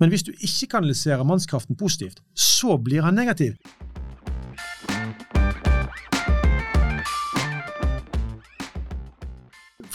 Men hvis du ikke kanaliserer mannskraften positivt, så blir han negativ.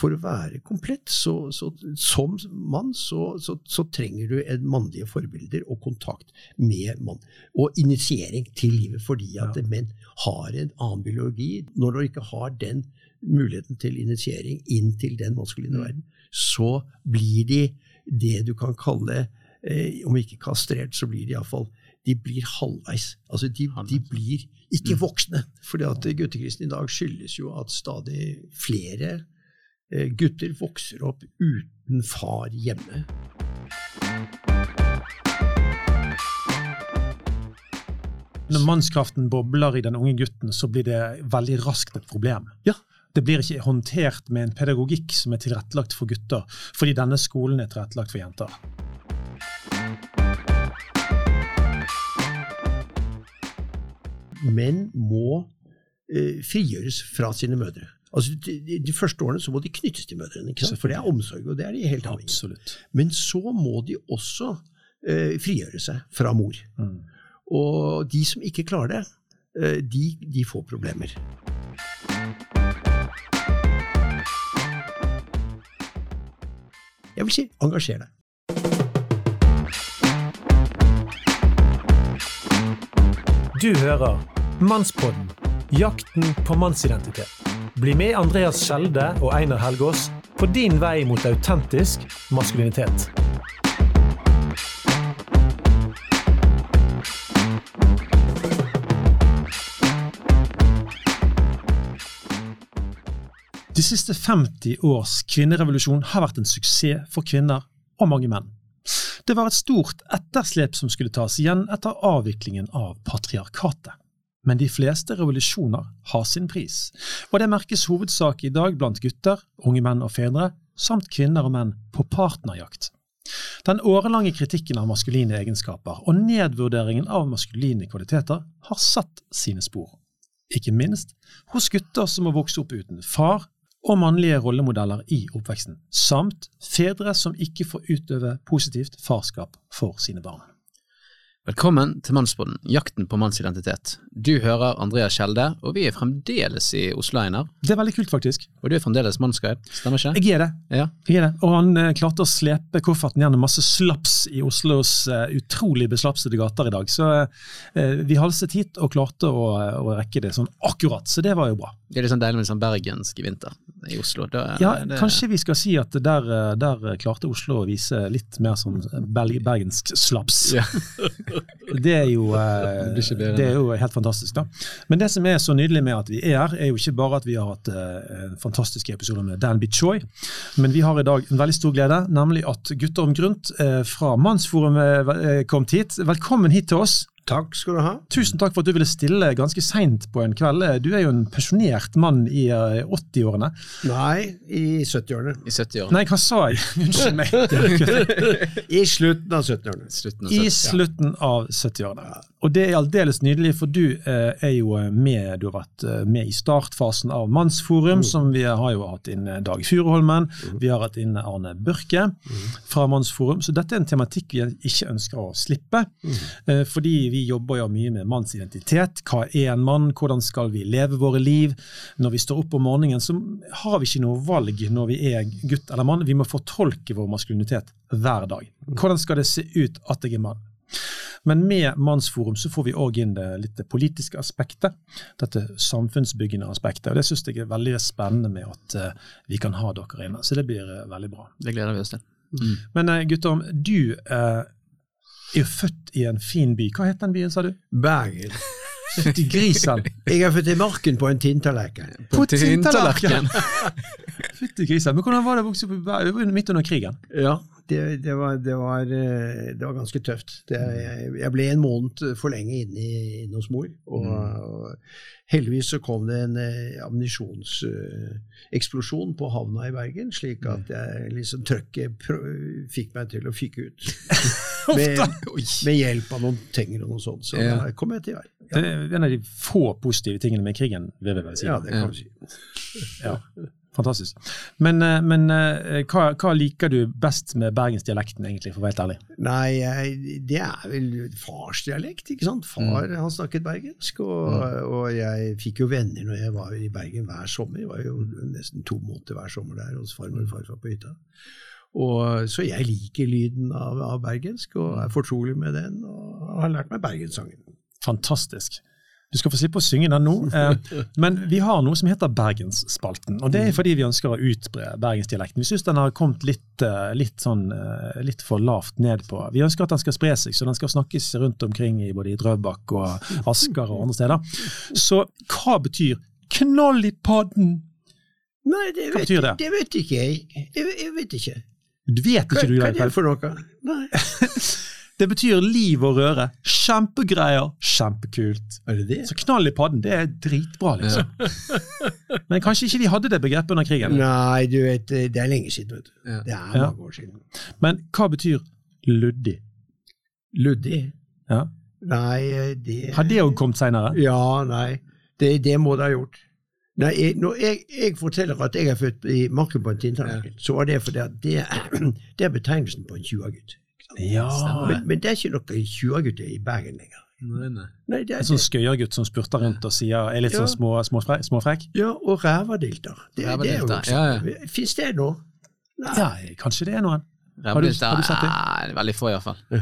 For å være komplett så, så, som mann så, så, trenger du en mannlige forbilder og kontakt med mann. Og initiering til livet, fordi at ja. menn har en annen biologi. Når du ikke har den muligheten til initiering inn til den maskuline mm. verden, så blir de det du kan kalle, eh, om ikke kastrert, så blir de iallfall de blir halvveis. Altså de, de blir ikke mm. voksne. fordi at guttekristen i dag skyldes jo at stadig flere Eh, gutter vokser opp uten far hjemme. Når mannskraften bobler i den unge gutten, så blir det veldig raskt et problem. Ja. Det blir ikke håndtert med en pedagogikk som er tilrettelagt for gutter, fordi denne skolen er tilrettelagt for jenter. Menn må eh, frigjøres fra sine mødre. Altså, de, de, første årene så må de knyttes til mødrene, for det er omsorg. og det er de helt avhengig Men så må de også eh, frigjøre seg fra mor. Mm. Og de som ikke klarer det, eh, de, de får problemer. Jeg vil si engasjer deg. Du hører Mannspodden jakten på mannsidentitet. Bli med Andreas Skjelde og Einar Helgaas på din vei mot autentisk maskulinitet. De siste 50 års kvinnerevolusjon har vært en suksess for kvinner og mange menn. Det var et stort etterslep som skulle tas igjen etter avviklingen av patriarkatet. Men de fleste revolusjoner har sin pris, og det merkes hovedsak i dag blant gutter, unge menn og fedre, samt kvinner og menn på partnerjakt. Den årelange kritikken av maskuline egenskaper og nedvurderingen av maskuline kvaliteter har satt sine spor, ikke minst hos gutter som må vokse opp uten far og mannlige rollemodeller i oppveksten, samt fedre som ikke får utøve positivt farskap for sine barn. Velkommen til Mannsboden, jakten på mannsidentitet. Du hører Andreas Kjelde, og vi er fremdeles i Oslo, Einar. Det er veldig kult, faktisk. Og du er fremdeles mannsguide, stemmer ikke? Jeg er det. Ja. Jeg er det. Og han eh, klarte å slepe kofferten gjennom masse slaps i Oslos eh, utrolig beslapsede gater i dag. Så eh, vi halset hit og klarte å, å, rekke det sånn akkurat, så det var jo bra. Det er litt sånn deilig med sånn bergensk vinter i Oslo. Da, ja, det... kanskje vi skal si at der, der, klarte Oslo å vise litt mer sånn bergensk slaps. Ja. det, er jo, eh, det er jo helt fantastisk. da. Men det som er så nydelig med at vi er her, er jo ikke bare at vi har hatt eh, fantastiske episoder med Dan Bichoy, men vi har i dag en veldig stor glede, nemlig at Gutter om grunt eh, fra Mannsforumet kom hit. Velkommen hit til oss. Takk skal du ha. Tusen takk for at du ville stille ganske seint på en kveld. Du er jo en pensjonert mann i 80-årene. Eh, Nei, i 70-årene. I 70 Nei, hva sa jeg? Unnskyld meg. I slutten av 70-årene. I slutten av 70-årene. Og det er aldeles nydelig, for du eh, er jo med, du har vært eh, med i startfasen av Mannsforum, mm. som vi har jo hatt inn Dag Furuholmen, mm. vi har hatt inn Arne Børke mm. fra Mannsforum. Så dette er en tematikk vi ikke ønsker å slippe. Mm. Eh, fordi vi jobber jo mye med mannsidentitet. Hva er en mann? Hvordan skal vi leve våre liv? Når vi står opp om morgenen, så har vi ikke noe valg når vi er gutt eller mann. Vi må fortolke vår maskulinitet hver dag. Mm. Hvordan skal det se ut at jeg er mann? Men med Mannsforum så får vi òg inn det litt politiske aspektet. Dette samfunnsbyggende aspektet. og Det syns jeg er veldig spennende med at uh, vi kan ha dere inne. Så det blir uh, veldig bra. Det gleder vi oss til. Mm. Men uh, gutter, du er jo født i en fin by. Hva het den byen, sa du? Bergen. Fytti grisen. Jeg er født i marken på en tinntallerken. På, på tinntallerken! Fytti grisen. Men hvordan var det å vokse opp midt under krigen? Ja, det, det, var, det, var, eh, det, var, ganske tøft. Jeg, jeg, ble en måned for lenge inne, inne hos mor. Og, mm. og, heldigvis så kom det en eh, ammunisjonseksplosjon på havna i Bergen, slik at mm. jeg liksom trøkket fikk meg til å fyke ut. med, med, hjelp av noen tenger og noe sånt. Så ja. da kom jeg til vei. Ja. Det er en av de få positive tingene med krigen, vil jeg si. Ja, det kan du si. ja. Fantastisk. Men, eh, men eh, hva, hva, liker du best med bergensdialekten, egentlig, for å være helt ærlig? Nei, det er vel farsdialekt, ikke sant. Far mm. han snakket bergensk, og, mm. og, jeg fikk jo venner når jeg var i Bergen hver sommer. Jeg var jo nesten to måneder hver sommer der hos farmor og farfar på hytta. Og, så jeg liker lyden av, av bergensk, og er fortrolig med den, og har lært meg bergenssangen. Fantastisk. Du skal få slippe å synge den nå, eh, men vi har noe som heter Bergensspalten. og Det er fordi vi ønsker å utbre bergensdialekten. Vi syns den har kommet litt, eh, litt, sånn, eh, litt, for lavt ned på. Vi ønsker at den skal spre seg, så den skal snakkes rundt omkring i både i Drøbak og Asker og andre steder. Så hva betyr 'knall i padden'? Nei, det vet, det? det vet ikke jeg. Jeg, jeg vet ikke. Du vet ikke hva, du Hva er det for noe? Nei. Det betyr liv og røre. Kjempegreier, kjempekult. Er det det? Så knall i padden, det er dritbra, liksom. Ja. Men kanskje ikke de hadde det begrepet under krigen? Nei, du vet, det er lenge siden. vet du. Ja. Det er mange ja. år siden. Men hva betyr luddig? Luddig? Ja. Nei, det Har det òg kommet seinere? Ja, nei. Det, det, må det ha gjort. Nei, jeg, når jeg, jeg, forteller at jeg er født i marken på en tinntallerken, så var det fordi det, det er betegnelsen på en tjuagutt. Ja. Men, men, det er ikke noe tjuagutter i Bergen lenger. Nei, nei. nei det er, en sånn skøyergutt som spurter rundt og sier, er litt ja. sånn små, småfrekk? Små ja, og rævadilter. Det, det, er jo også. Ja, ja. Fins det nå? Nei. Ja, kanskje det er noen. Har du, har du sett det? Ja, veldig få, iallfall. Ja.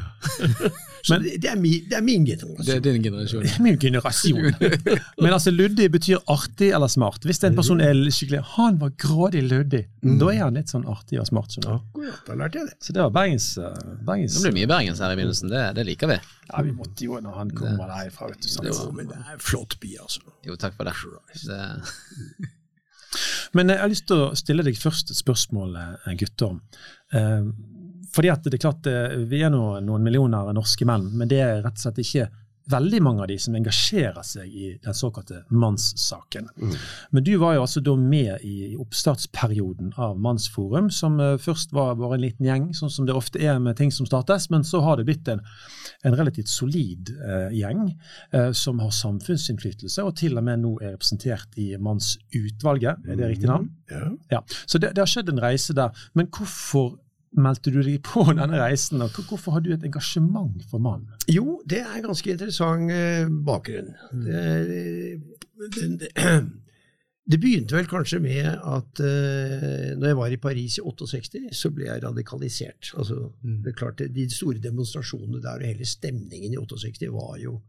Men, det, er min, det, er min, generasjon. Det er din generasjon. Det er min generasjon. Men altså, luddig betyr artig eller smart. Hvis en person er skikkelig Han var grådig luddig. Mm. Da er han litt sånn artig og smart. Akkurat, da lærte jeg det. Så det var Bergens, uh, Bergens Det blir mye Bergens her i begynnelsen, det, det, liker vi. Ja, vi måtte jo når han kommer derfra. vet du. Det, var, men det er en flott by, altså. Jo, takk for det. det men jeg har lyst til å stille deg først et spørsmål, eh, gutter. Uh, fordi at det er klart, eh, Vi er nå noen millioner norske menn, men det er rett og slett ikke veldig mange av de som engasjerer seg i den såkalte mannssaken. Mm. Men du var jo altså da med i oppstartsperioden av Mannsforum, som uh, først var bare en liten gjeng, sånn som det ofte er med ting som startes, men så har det blitt en, en relativt solid uh, gjeng uh, som har samfunnsinnflytelse, og til og med nå er representert i Mannsutvalget. Er det riktig navn? Mm. Ja. ja. Så det, det har skjedd en reise der. Men hvorfor meldte du deg på denne reisen, og hvorfor har du et engasjement for mann? Jo, det er en ganske interessant eh, bakgrunn. Mm. Det, det, det, det begynte vel kanskje med at uh, når jeg var i Paris i 68, så ble jeg radikalisert. Altså, mm. det er klart, De store demonstrasjonene der og hele stemningen i 68 var jo,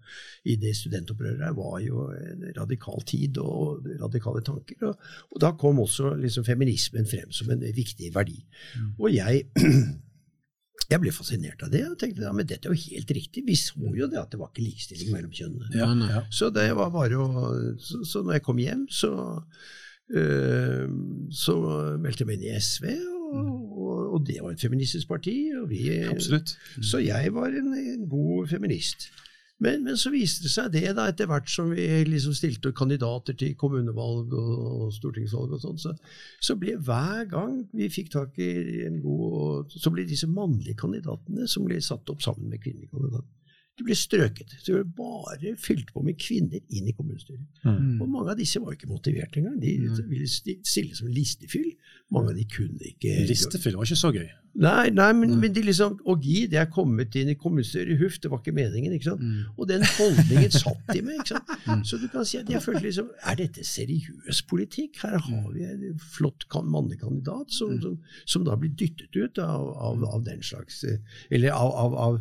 i det studentopprøret var jo en radikal tid og radikale tanker. Og, og da kom også liksom feminismen frem som en viktig verdi. Mm. Og jeg Jeg ble fascinert av det og tenkte ja, men dette er jo helt riktig. Vi så jo det at det var ikke likestilling mellom kjønnene. Ja, ja. Så det var bare å Så, så når jeg kom hjem, så, øh, så meldte jeg meg inn i SV. Og, og, det var et feministisk parti. Og vi, Absolutt. Så jeg var en, en god feminist. Men, men, så viste det seg det, da, etter hvert som vi liksom stilte kandidater til kommunevalg og, stortingsvalg og sånn, så, så, ble hver gang vi fikk tak i en god Så ble disse mannlige kandidatene som ble satt opp sammen med kvinnelige kandidater, de ble strøket. Så det ble bare fylt på med kvinner inn i kommunestyret. Mm. Og mange av disse var ikke motivert engang. De ville stille som listefyll. Mange av de kunne ikke Listefyll var ikke så gøy. Nei, nei men, men de liksom Å gi, det er kommet inn i kommunestyret, huff, det var ikke meningen. ikke sant? Mm. Og den holdningen satt de med. ikke sant? Mm. Så du kan si at jeg følte liksom Er dette seriøs politikk? Her har vi en flott mannekandidat som, som, som, da blir dyttet ut av, av, av den slags Eller av, av, av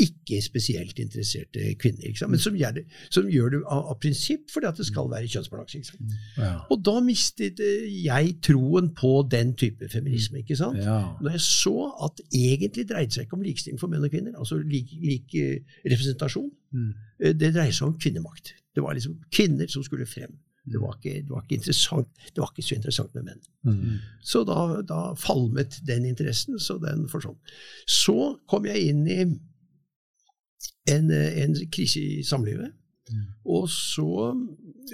ikke spesielt interesserte kvinner. Men som gjør det, som gjør det av, av, prinsipp fordi at det skal være kjønnsbalanse. sant? Ja. Og da mistet jeg troen på den type feminisme. ikke sant? Ja. Når jeg så at egentlig dreide seg ikke om likestilling for menn og kvinner, altså lik, lik uh, representasjon. Mm. Uh, det dreier seg om kvinnemakt. Det var liksom kvinner som skulle frem. Det var ikke, det var ikke, det var ikke så interessant med menn. Mm. Så da, da, falmet den interessen, så den forsvant. Så kom jeg inn i en, en krise i samlivet. Mm. Og så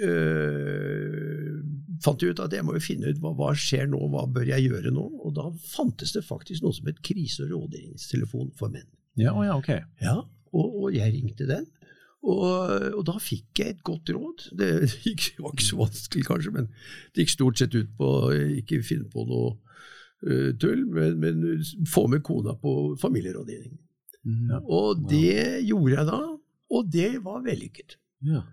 øh, fant jeg ut at jeg må jo finne ut hva, hva, skjer nå, hva bør jeg gjøre nå? Og da fantes det faktisk noe som het krise- og rådgivningstelefon for menn. Ja, ja, ok. Ja, og, og, jeg ringte den. Og, og, da fikk jeg et godt råd. Det, gikk, var ikke så vanskelig, kanskje, men det gikk stort sett ut på å ikke finne på noe uh, tull, men, men, få med kona på familierådgivning. Mm. Og det gjorde jeg da, og det var vellykket. Ja.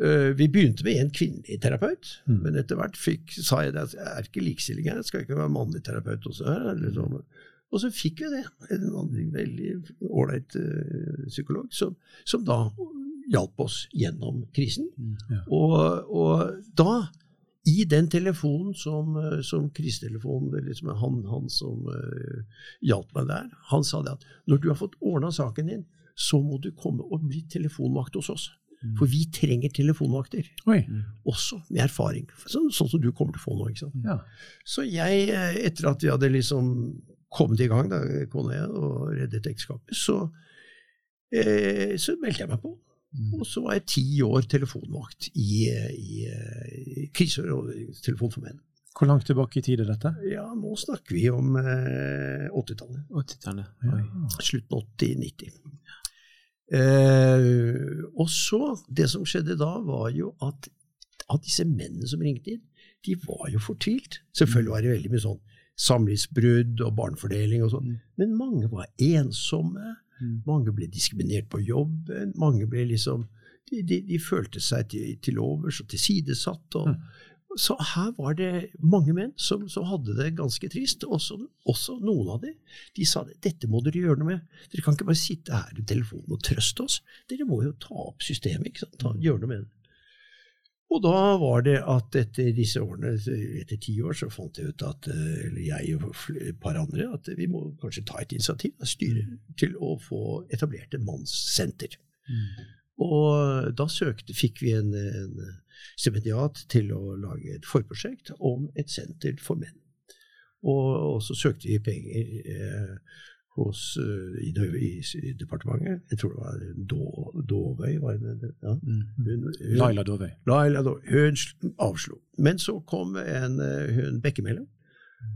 Uh, vi begynte med en kvinnelig terapeut, mm. men etter hvert fikk, sa jeg at jeg er ikke likestilling her, skal ikke være mannlig terapeut også her. Liksom. Og så fikk vi det. En veldig ålreit uh, psykolog som, som da hjalp oss gjennom krisen. Mm, ja. og, og, da, i den telefonen som, eh, som krisetelefonen liksom han, han, som uh, hjalp meg der, han sa det at når du har fått ordna saken din, så må du komme og bli telefonvakt hos oss. Mm. For vi trenger telefonvakter. Oi. Også med erfaring. Sånn, sånn, som du kommer til å få nå. ikke sant? Ja. Så jeg, eh, etter at vi hadde liksom kommet i gang, da, kona og jeg, og reddet ekteskapet, så, eh, så meldte jeg meg på. Mm. Og så var jeg ti år telefonvakt i, i, i krisetelefon for menn. Hvor langt tilbake i tid er dette? Ja, Nå snakker vi om eh, 80-tallet. 80 ja. Slutten 80-90. Eh, og så, det som skjedde da, var jo at av disse mennene som ringte inn, de var jo fortvilt. Selvfølgelig var det veldig mye sånn samlivsbrudd og barnefordeling og sånn, mm. men mange var ensomme. Mm. Mange ble diskriminert på jobben. Mange ble liksom De, de, de følte seg til, til overs og tilsidesatt. Og, mm. Så her var det mange menn som, som hadde det ganske trist. Også, også, noen av dem. De sa det, dette må dere gjøre noe med. Dere kan ikke bare sitte her i telefonen og trøste oss. Dere må jo ta opp systemet. ikke sant? Ta, mm. gjøre noe med det. Og da var det at etter disse årene, etter ti år, så fant jeg ut at eller jeg og et par andre at vi må kanskje ta et initiativ av styret til å få etablert et mannssenter. Mm. Og da søkte, fikk vi en, en stipendiat til å lage et forprosjekt om et senter for menn. Og, og så søkte vi penger eh, hos, uh, i, i, i, departementet. Jeg tror det var Dovøy. Var det, ja. mm. hun, Laila Dovøy. Laila Dovøy. Hun avslo. Men så kom en, eh, hun Bekkemellom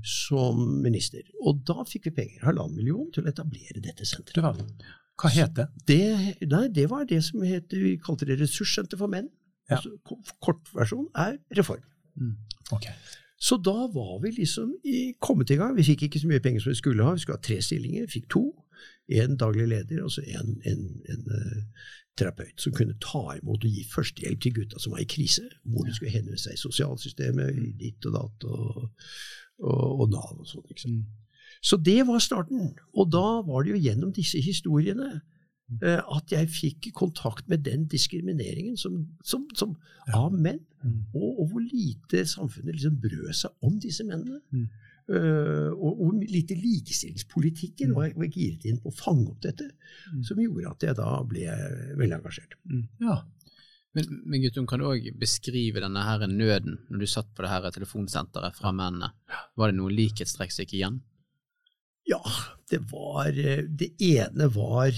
som minister. Og da fikk vi penger, halvannen million, til å etablere dette senteret. Hva het det? det? Nei, det var det som het, vi kalte det Ressurssenter for menn. Ja. Altså, kortversjon er Reform. Mm. Okay. Så da var vi liksom i, kommet i gang. Vi fikk ikke så mye penger som vi skulle ha. Vi skulle ha tre stillinger. Vi fikk to. En daglig leder og så en, en, en uh, terapeut som kunne ta imot og gi førstehjelp til gutta som var i krise. Hvor de skulle henvende seg i sosialsystemet, i ditt og datt og, og, og Nav og sånn. Liksom. Så det var starten. Og da var det jo gjennom disse historiene at jeg fikk kontakt med den diskrimineringen som, som, som av menn, mm. og, og, hvor lite samfunnet liksom brød seg om disse mennene. Mm. Uh, og hvor lite likestillingspolitikken mm. var, var giret inn på å fange opp dette, mm. som gjorde at jeg da ble veldig engasjert. Mm. Ja. Men, men Guttum, kan du òg beskrive denne her nøden når du satt på det her telefonsenteret fra mennene? Var det noen likhetstrekk som gikk igjen? Ja, det var Det ene var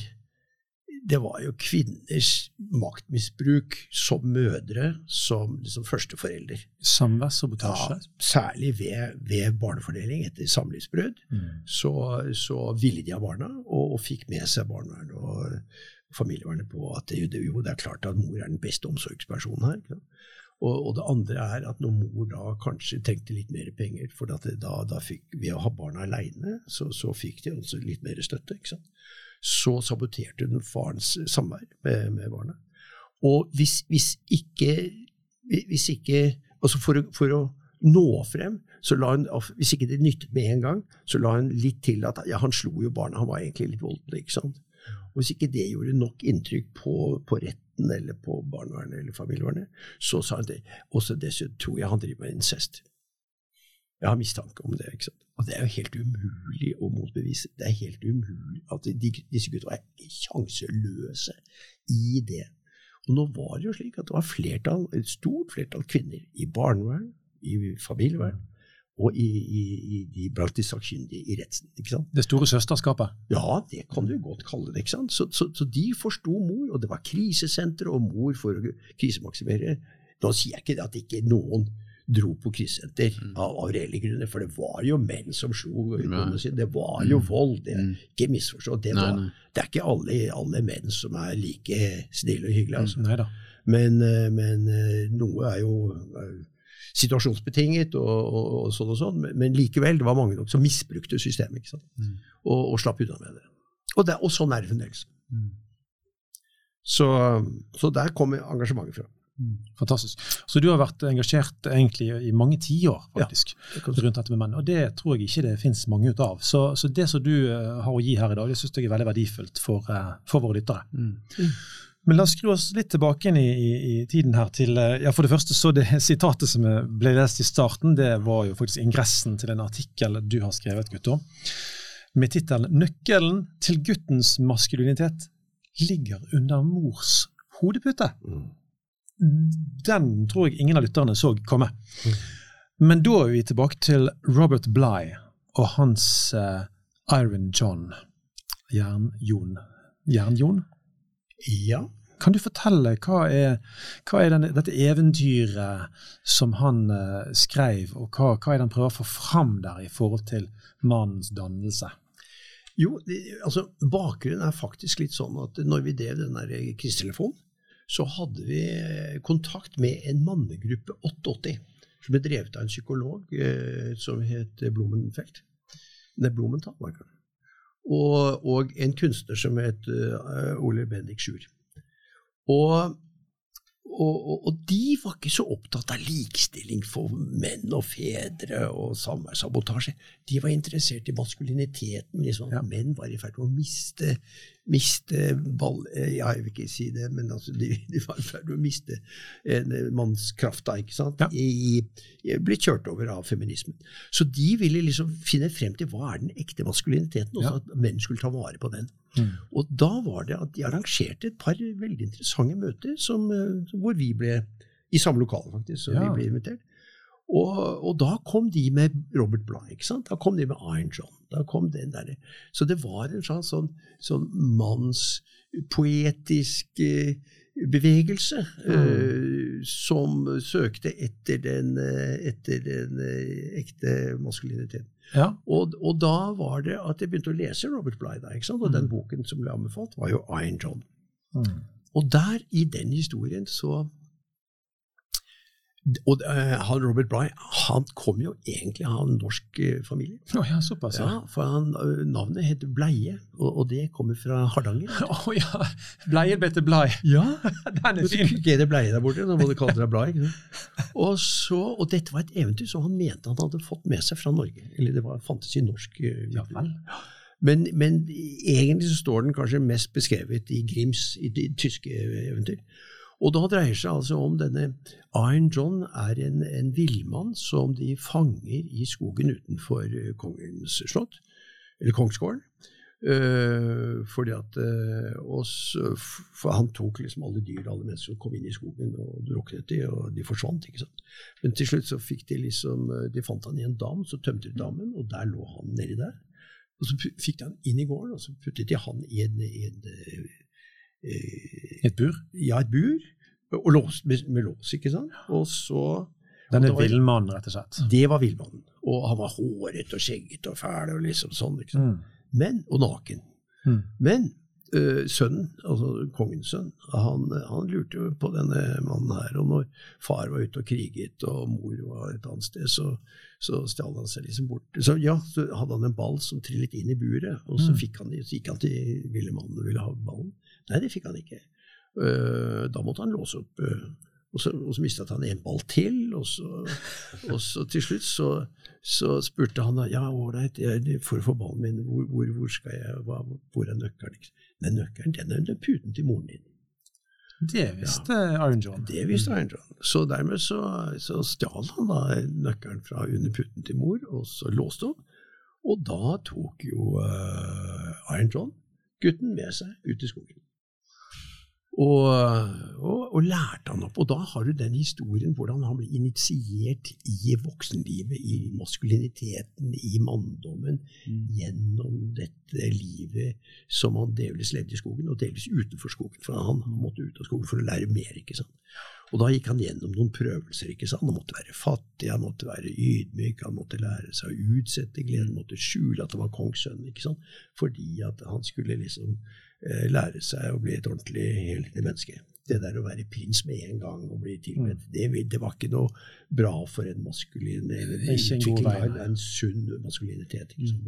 det var jo kvinners maktmisbruk som mødre, som liksom førsteforelder. Samværssabotasje? Ja, særlig ved, ved, barnefordeling etter samlivsbrudd. Mm. Så, så, ville de ha barna, og, og fikk med seg barnevernet og familievernet på at det, jo, det er klart at mor er den beste omsorgspersonen her. Og, og, det andre er at når mor da kanskje trengte litt mer penger, for da, da fikk, ved å ha barna aleine, så, så, fikk de også litt mer støtte. ikke sant? Så saboterte hun farens samvær med, med barnet. Og hvis, hvis, ikke, hvis ikke altså for, for, å nå frem, så la hun, hvis ikke det nyttet med en gang, så la hun litt til at ja, han slo jo barna, han var egentlig litt voldelig. ikke sant? Og Hvis ikke det gjorde nok inntrykk på, på retten eller på barnevernet eller familievernet, så sa hun det. Også dessuten tror jeg han driver med incest. Jeg har mistanke om det. ikke sant? Og det er jo helt umulig å motbevise. Det er helt umulig at de, disse gutta er sjanseløse i det. Og nå var det jo slik at det var flertall, et stort flertall kvinner i barnevern, i familievern og i, i, i de blant de sakkyndige i retten. ikke sant? Det store søsterskapet? Ja, det kan du godt kalle det. ikke sant? Så, så, så de forsto mor, og det var krisesenter og mor for å krisemaksimere. Nå sier jeg ikke at ikke noen dro på krisesenter Mm. av, av reelle grunner. For det var jo menn som slo kona si. Det var jo vold. Det, Mm. Ikke misforstå. Det, Nei, var, nei. det er ikke alle, alle menn som er like snille og hyggelige. Altså. Nei da. Men, eh, men eh, noe er jo eh, situasjonsbetinget og, og, og sånn og sånn. Men, men likevel, det var mange nok som misbrukte systemet ikke sant? Mm. Og, og slapp unna med det. Og, det, og sånn er det fremdeles. Mm. Så, så der kommer engasjementet fra. Mm. Fantastisk. Så du har vært engasjert egentlig i mange tiår, faktisk, rundt dette med menn. Og det tror jeg ikke det finnes mange ut av. Så, så det som du eh, har å gi her i dag, det syns jeg er veldig verdifullt for, eh, for våre lyttere. Mm. Men la oss skru oss litt tilbake inn i, i, i tiden her til eh, ja For det første, så det sitatet som ble lest i starten, det var jo faktisk ingressen til en artikkel du har skrevet, Guttorm, med tittelen 'Nøkkelen til guttens maskulinitet ligger under mors hodepute'. Den tror jeg ingen av lytterne så komme. Men da er vi tilbake til Robert Bligh og hans uh, Iron John. Jern-Jon. Jern-Jon? Ja. Kan du fortelle hva er, hva er den, dette eventyret som han uh, skrev, og hva, hva er det han prøver å få fram der i forhold til mannens dannelse? Jo, det, altså bakgrunnen er faktisk litt sånn at når vi drev den der krisetelefonen, så hadde vi eh, kontakt med en mannegruppe 88, som ble drevet av en psykolog eh, som het Blumenfeldt. Nei, Blumenthal, var det. Og, og en kunstner som het uh, Ole Bendik Sjur. Og, og, og, og de var ikke så opptatt av likestilling for menn og fedre og samværssabotasje. De var interessert i maskuliniteten. liksom Ja. Menn var i ferd med å miste, miste ball... eh, Jeg vil ikke si det, men altså, de, de var i ferd med å miste eh, mannskrafta. ikke sant? Ja. I, i, ble kjørt over av feminismen. Så de ville liksom finne frem til hva er den ekte maskuliniteten, og Ja. at menn skulle ta vare på den. Mm. Og da var det at de arrangerte et par veldig interessante møter som, eh, hvor vi ble i samme lokale, faktisk. Så Ja. vi ble invitert. Og, og da kom de med Robert Bligh. ikke sant? Da kom de med Iron John. Da kom den der. Så det var en slags sånn, sånn mannspoetisk eh, bevegelse eh, som søkte etter den, eh, etter den eh, ekte maskuliniteten. Ja. Og, og da var det at jeg begynte å lese Robert Bligh. Da, ikke sant? Og den Mm. boken som ble anbefalt, var jo Iron John. Mm. Og der, i den historien, så Og eh, han Robert Bligh han kom jo egentlig av en norsk eh, familie. Oh, ja, såpass, ja. Ja, for han, eh, Navnet heter Bleie, og, og det kommer fra Hardanger. Å ja. Bleie better blei. Ja, Den er fin. Er det Bleie der borte, nå må du kalle deg Blei. Og, så, og dette var et eventyr som han mente han hadde fått med seg fra Norge. Eller det var, fantes i norsk Ja vel. Men, men egentlig så står den kanskje mest beskrevet i Grims, i i tyske eventyr. Og da dreier seg altså om denne Iron John er en, en villmann som de fanger i skogen utenfor eh, kongens slott, eller kongsgården. Uh, fordi at uh, oss, For han tok liksom alle dyr, alle mennesker som kom inn i skogen og druknet de, og de forsvant. ikke sant? Men til slutt så fikk de liksom eh, De fant han i en dam, så tømte de dammen, og der lå han nedi der. Og så fikk de han inn i gården, og så puttet de han i en, i en eh, Et bur. ja, et bur, og lås, med, med lås, ikke sant? Og så Denne villmannen, rett og slett. Det var villmannen. Og han var håret og skjegget og fæl og liksom sånn. ikke sant? Mm. Men, og naken. Mm. Men øh, sønnen, altså kongens sønn, han, han lurte jo på denne mannen her. Og når far var ute og kriget og mor var et annet sted, så, så stjal han seg liksom bort. Så ja, så hadde han en ball som trillet inn i buret, og så, Mm. fikk han, så gikk han til villemannen og ville ha ballen. Nei, det fikk han ikke. Øh, da måtte han låse opp. øh, og så, og så mistet han en ball til, og så, og så til slutt så, så spurte han ja, ålreit, for å få ballen min, hvor, hvor, hvor skal jeg, hva, hvor er nøkkelen? Nei, nøkkelen den er under puten til moren din. Det visste Iron John. Det visste Iron John. Så dermed så, så stjal han da nøkkelen fra under puten til mor, og så låste opp. Og da tok jo uh, Iron John gutten med seg ut i skogen. Og, og, og lærte han opp. Og da har du den historien hvordan han ble initiert i voksenlivet, i maskuliniteten, i manndommen, gjennom dette livet som han delvis levde i skogen, og delvis utenfor skogen. For han måtte ut av skogen for å lære mer. ikke sant? Og da gikk han gjennom noen prøvelser. ikke sant? Han måtte være fattig, han måtte være ydmyk, han måtte lære seg å utsette gleden, måtte skjule at han var kongssønn. ikke sant? Fordi at han skulle liksom lære seg å bli et ordentlig helhetlig menneske. Det der å være prins med en gang og bli tilbedt, Mm. det, det var ikke noe bra for en maskulin utvikling av en sunn maskulinitet. Liksom.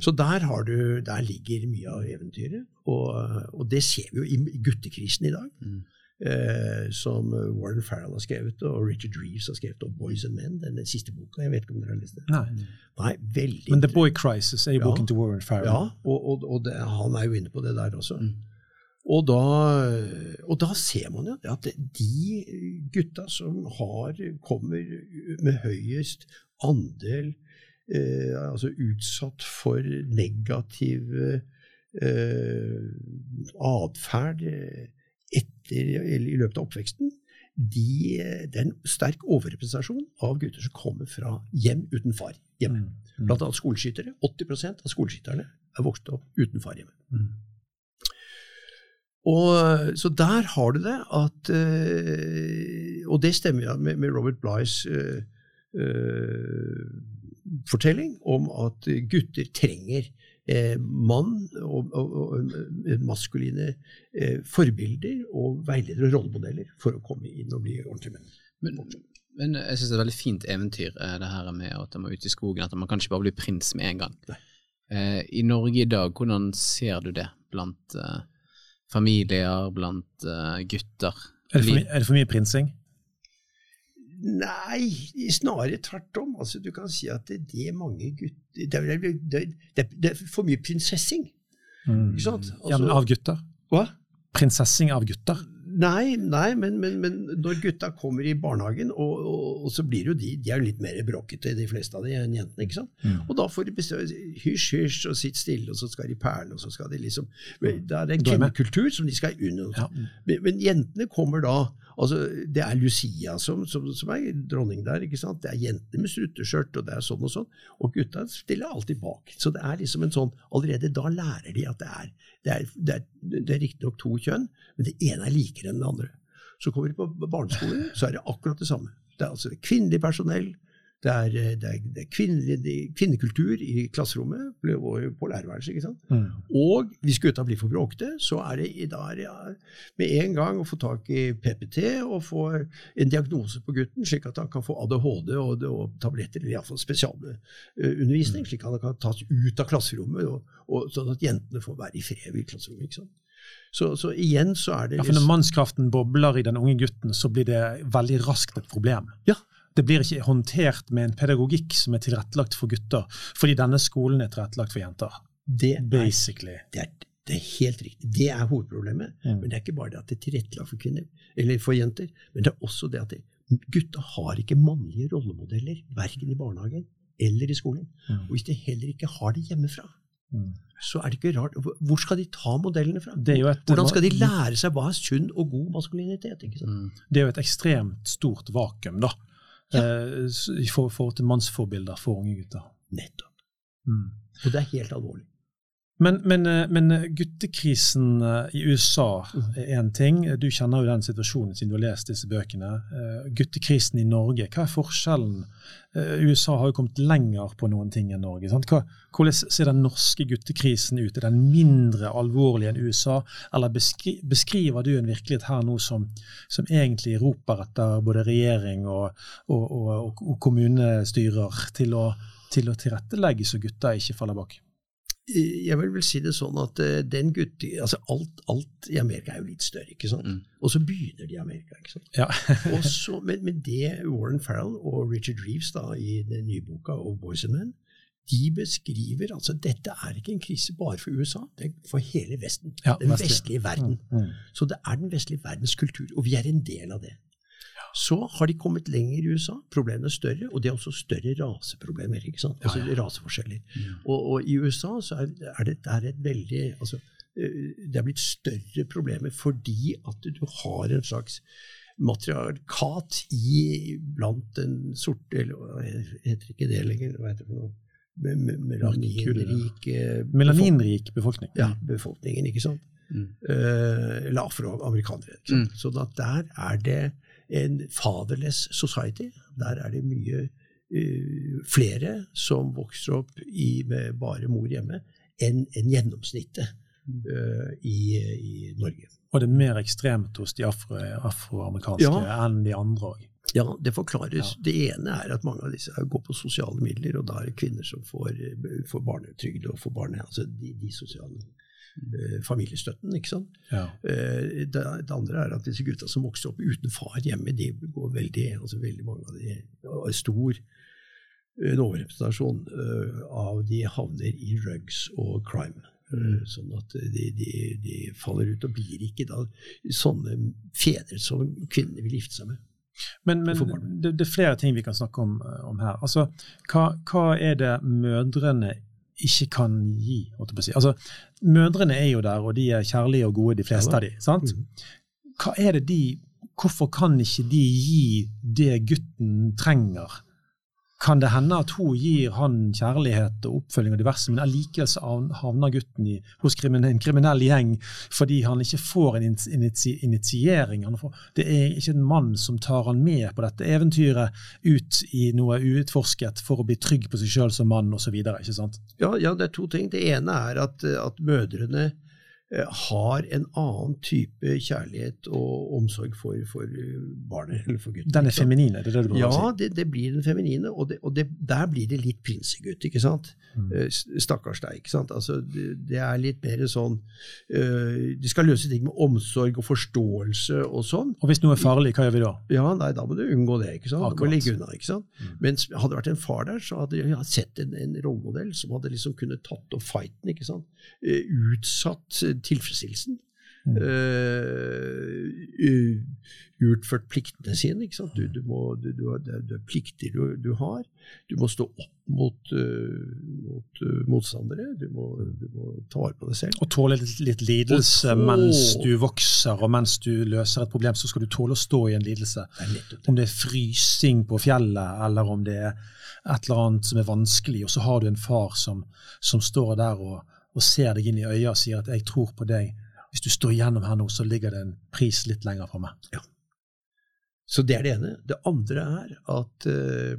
Så der, har du, der ligger mye av eventyret, og, og det ser vi jo i guttekrisen i dag. Eh, som Warren Farrell har skrevet, og Richard Reeves har skrevet, og Boys and Men, den siste boka. Jeg vet ikke om dere har lest den? Nei. Nei, veldig Men The Boy Crisis er jo Ja. boken til Warren Farrell. Ja, og, og, og det, han er jo inne på det der også. Mm. Og, da, og da ser man jo at de gutta som har, kommer med høyest andel eh, altså utsatt for negativ eh, atferd etter, eller i løpet av oppveksten, de, det er en sterk overrepresentasjon av gutter som kommer fra hjem uten far. Hjemme. Mm. Blant annet skoleskyttere. 80% av skoleskytterne er vokst opp uten far hjemme. Mm. Og, så der har du det at eh, Og det stemmer med, med Robert Blyes uh, uh, fortelling om at gutter trenger eh, mann og, og, og eh, maskuline eh, forbilder og veiledere og rollemodeller for å komme inn og bli ordentlige menn. Men, men jeg syns det er et veldig fint eventyr, eh, det her med at man er ute i skogen, at man kan ikke bare bli prins med en gang. Eh, I Norge i dag, hvordan ser du det blant eh, familier, blant eh, gutter? Er, det for, er det for mye prinsing? Nei, snarere tvert om. Altså, du kan si at det, det er mange gutter det det, det, det, er for mye prinsessing. Mm. Ikke sant? ja, men Altså- av gutter? Hva? Prinsessing av gutter? Nei, nei men, men, men når gutta kommer i barnehagen, og, og, og så blir jo de de er jo litt mer bråkete, de fleste av de, enn jentene. ikke sant? Mm. Og da får de bestemme hysj, hysj, og sitt stille, og så skal de perle, og så skal de liksom Da er det en kvinnekultur som de skal under. Ja. Men, men jentene kommer da altså Det er Lucia som, som, som er dronning der. ikke sant? Det er jentene med strutteskjørt, og det er sånn og sånn. Og gutta stiller alltid bak. Så det er liksom en sånn Allerede da lærer de at det er det er, det er, det er riktignok to kjønn, men det ene er likere enn det andre. Så kommer de på barneskolen, så er det akkurat det samme. Det er altså kvinnelig personell, det er, det er, det er kvinnelig, kvinnekultur i klasserommet og på lærerværelset. ikke sant? Mm. Og hvis gutta blir for bråkete, så er det, er det ja, med en gang å få tak i PPT og få en diagnose på gutten, slik at han kan få ADHD og, og tabletter, eller iallfall spesialundervisning, slik at han kan tas ut av klasserommet, og, og sånn at jentene får være i fred i klasserommet. ikke sant? Så, så igjen så er det Ja, for når mannskraften bobler i den unge gutten, så blir det veldig raskt et problem. Ja. Det blir ikke håndtert med en pedagogikk som er tilrettelagt for gutter, fordi denne skolen er tilrettelagt for jenter. det, er, Basically. det, er, det er helt riktig. Det er hovedproblemet. Mm. Men det er ikke bare det at det er tilrettelagt for kvinner, eller for jenter, men det er også det at det, gutta har ikke mannlige rollemodeller, verken i barnehagen eller i skolen. Mm. Og hvis de heller ikke har det hjemmefra, Mm. så er det ikke rart. Hvor skal de ta modellene fra? Et, Hvordan skal de lære seg hva er sunn og god maskulinitet? Mm. det er jo et ekstremt stort vakuum, da. ja. s- i for- forhold til mannsforbilder for unge gutter. Nettopp. Mm. Og det er helt alvorlig. Men, men, eh, men eh, guttekrisen eh, i USA er én ting. Du kjenner jo den situasjonen siden du har lest disse bøkene. Guttekrisen i Norge, hva er forskjellen? USA har jo kommet lenger på noen ting enn Norge. Sant? Hva, hvordan ser den norske guttekrisen ut? Er den mindre alvorlig enn USA? Eller beskri, beskriver du en virkelighet her nå som, som egentlig roper etter både regjering og, og, og, og kommunestyrer til å, til å tilrettelegge så gutta ikke faller bak? Eh, Jeg vil vel si det sånn at eh, den gutte, altså alt, alt i Amerika er jo litt større, ikke sant? Mm. Og så begynner de i Amerika. ikke sant? Ja. Og så, men, men det Warren Farrell og Richard Reeves da, i den nye boka og Boys and Men, de beskriver altså dette er ikke en krise bare for USA, det er for hele Vesten. Ja, den vestlig. vestlige verden. Mm. Så det er den vestlige verdens kultur, og vi er en del av det. Så har de kommet lenger i USA, problemene er større, og det er også større raseproblemer. ikke sant? Altså raseforskjeller. Og, og i USA så er, er det, er et veldig altså, eh, Det er blitt større problemer fordi at du har en slags matriarkat i, blant den sorte eller heter ikke det lenger, hva heter det for noe? Me- me- Melaninrik befolkning. ja, befolkningen, ikke sant? Mm. eller afroamerikanere. Mm. Så Sånn der er det en fatherless society. Der er det mye uh, flere som vokser opp i, med bare mor hjemme, enn en gjennomsnittet uh, i, i Norge. Og det er mer ekstremt hos de afro, afroamerikanske Ja. enn de andre òg. Ja, det forklares. Det ene er at mange av disse går på sosiale midler, og da er det kvinner som får, eh, får barnetrygd og får barne, altså de, de sosiale familiestøtten, ikke sant. Ja. Eh, det, det andre er at disse gutta som vokser opp uten far hjemme, de går veldig, altså veldig mange av de har stor eh, en overrepresentasjon eh, av de havner i drugs og crime. Mm. Sånn at de, de, de faller ut og blir ikke da sånne fedre som kvinnene vil gifte seg med. Men, men det, det er flere ting vi kan snakke om, eh, om her. Altså, hva, hva er det mødrene ikke kan gi? si? Altså, mødrene er jo der, og de er kjærlige og gode, de fleste av de, sant? Hva er det de, Hvorfor kan ikke de gi det gutten trenger? Kan det hende at hun gir han kjærlighet og oppfølging og diverse, men allikevel havner gutten i, hos en kriminell gjeng fordi han ikke får en initi- initi initiering? Får, det er ikke en mann som tar han med på dette eventyret ut i noe uutforsket for å bli trygg på seg sjøl som mann osv. Ja, ja, det er to ting. Det ene er at, at mødrene har en annen type kjærlighet og omsorg for, for eh, barnet, eller for gutten. Den er feminin, er det det du prøver Ja, det, det blir den feminine, og, det, og det, der blir det litt prinsegutt, ikke sant? Mm. Eh, Stakkars deg, ikke sant? Altså, det, er litt mer sånn uh, De skal løse ting med omsorg og forståelse og sånn. Og hvis noe er farlig, hva gjør vi da? Ja, nei, da må du unngå det, ikke sant? Du må Akkurat. ligge unna, ikke sant? Men hadde det vært en far der, så hadde jeg sett en, en rollemodell som hadde liksom kunnet tatt opp fighten, ikke sant? Uh, utsatt eh, tilfredsstillelsen. Mm. Uh, utført pliktene sine. ikke sant? Du, du må, du, du, er- plikter du, du har. Du må stå opp mot, uh, mot uh, motstandere. Du må, du må ta vare på deg selv. Og tåle litt, litt lidelse Og mens du vokser, og mens du løser et problem, så skal du tåle å stå i en lidelse. Det. Om det er frysing på fjellet, eller om det er et eller annet som er vanskelig, og så har du en far som, som står der og, og ser deg inn i øya og sier at 'jeg tror på deg'. Hvis du står igjennom her nå, så ligger det en pris litt lenger framme. Så det er det ene. Det andre er at eh,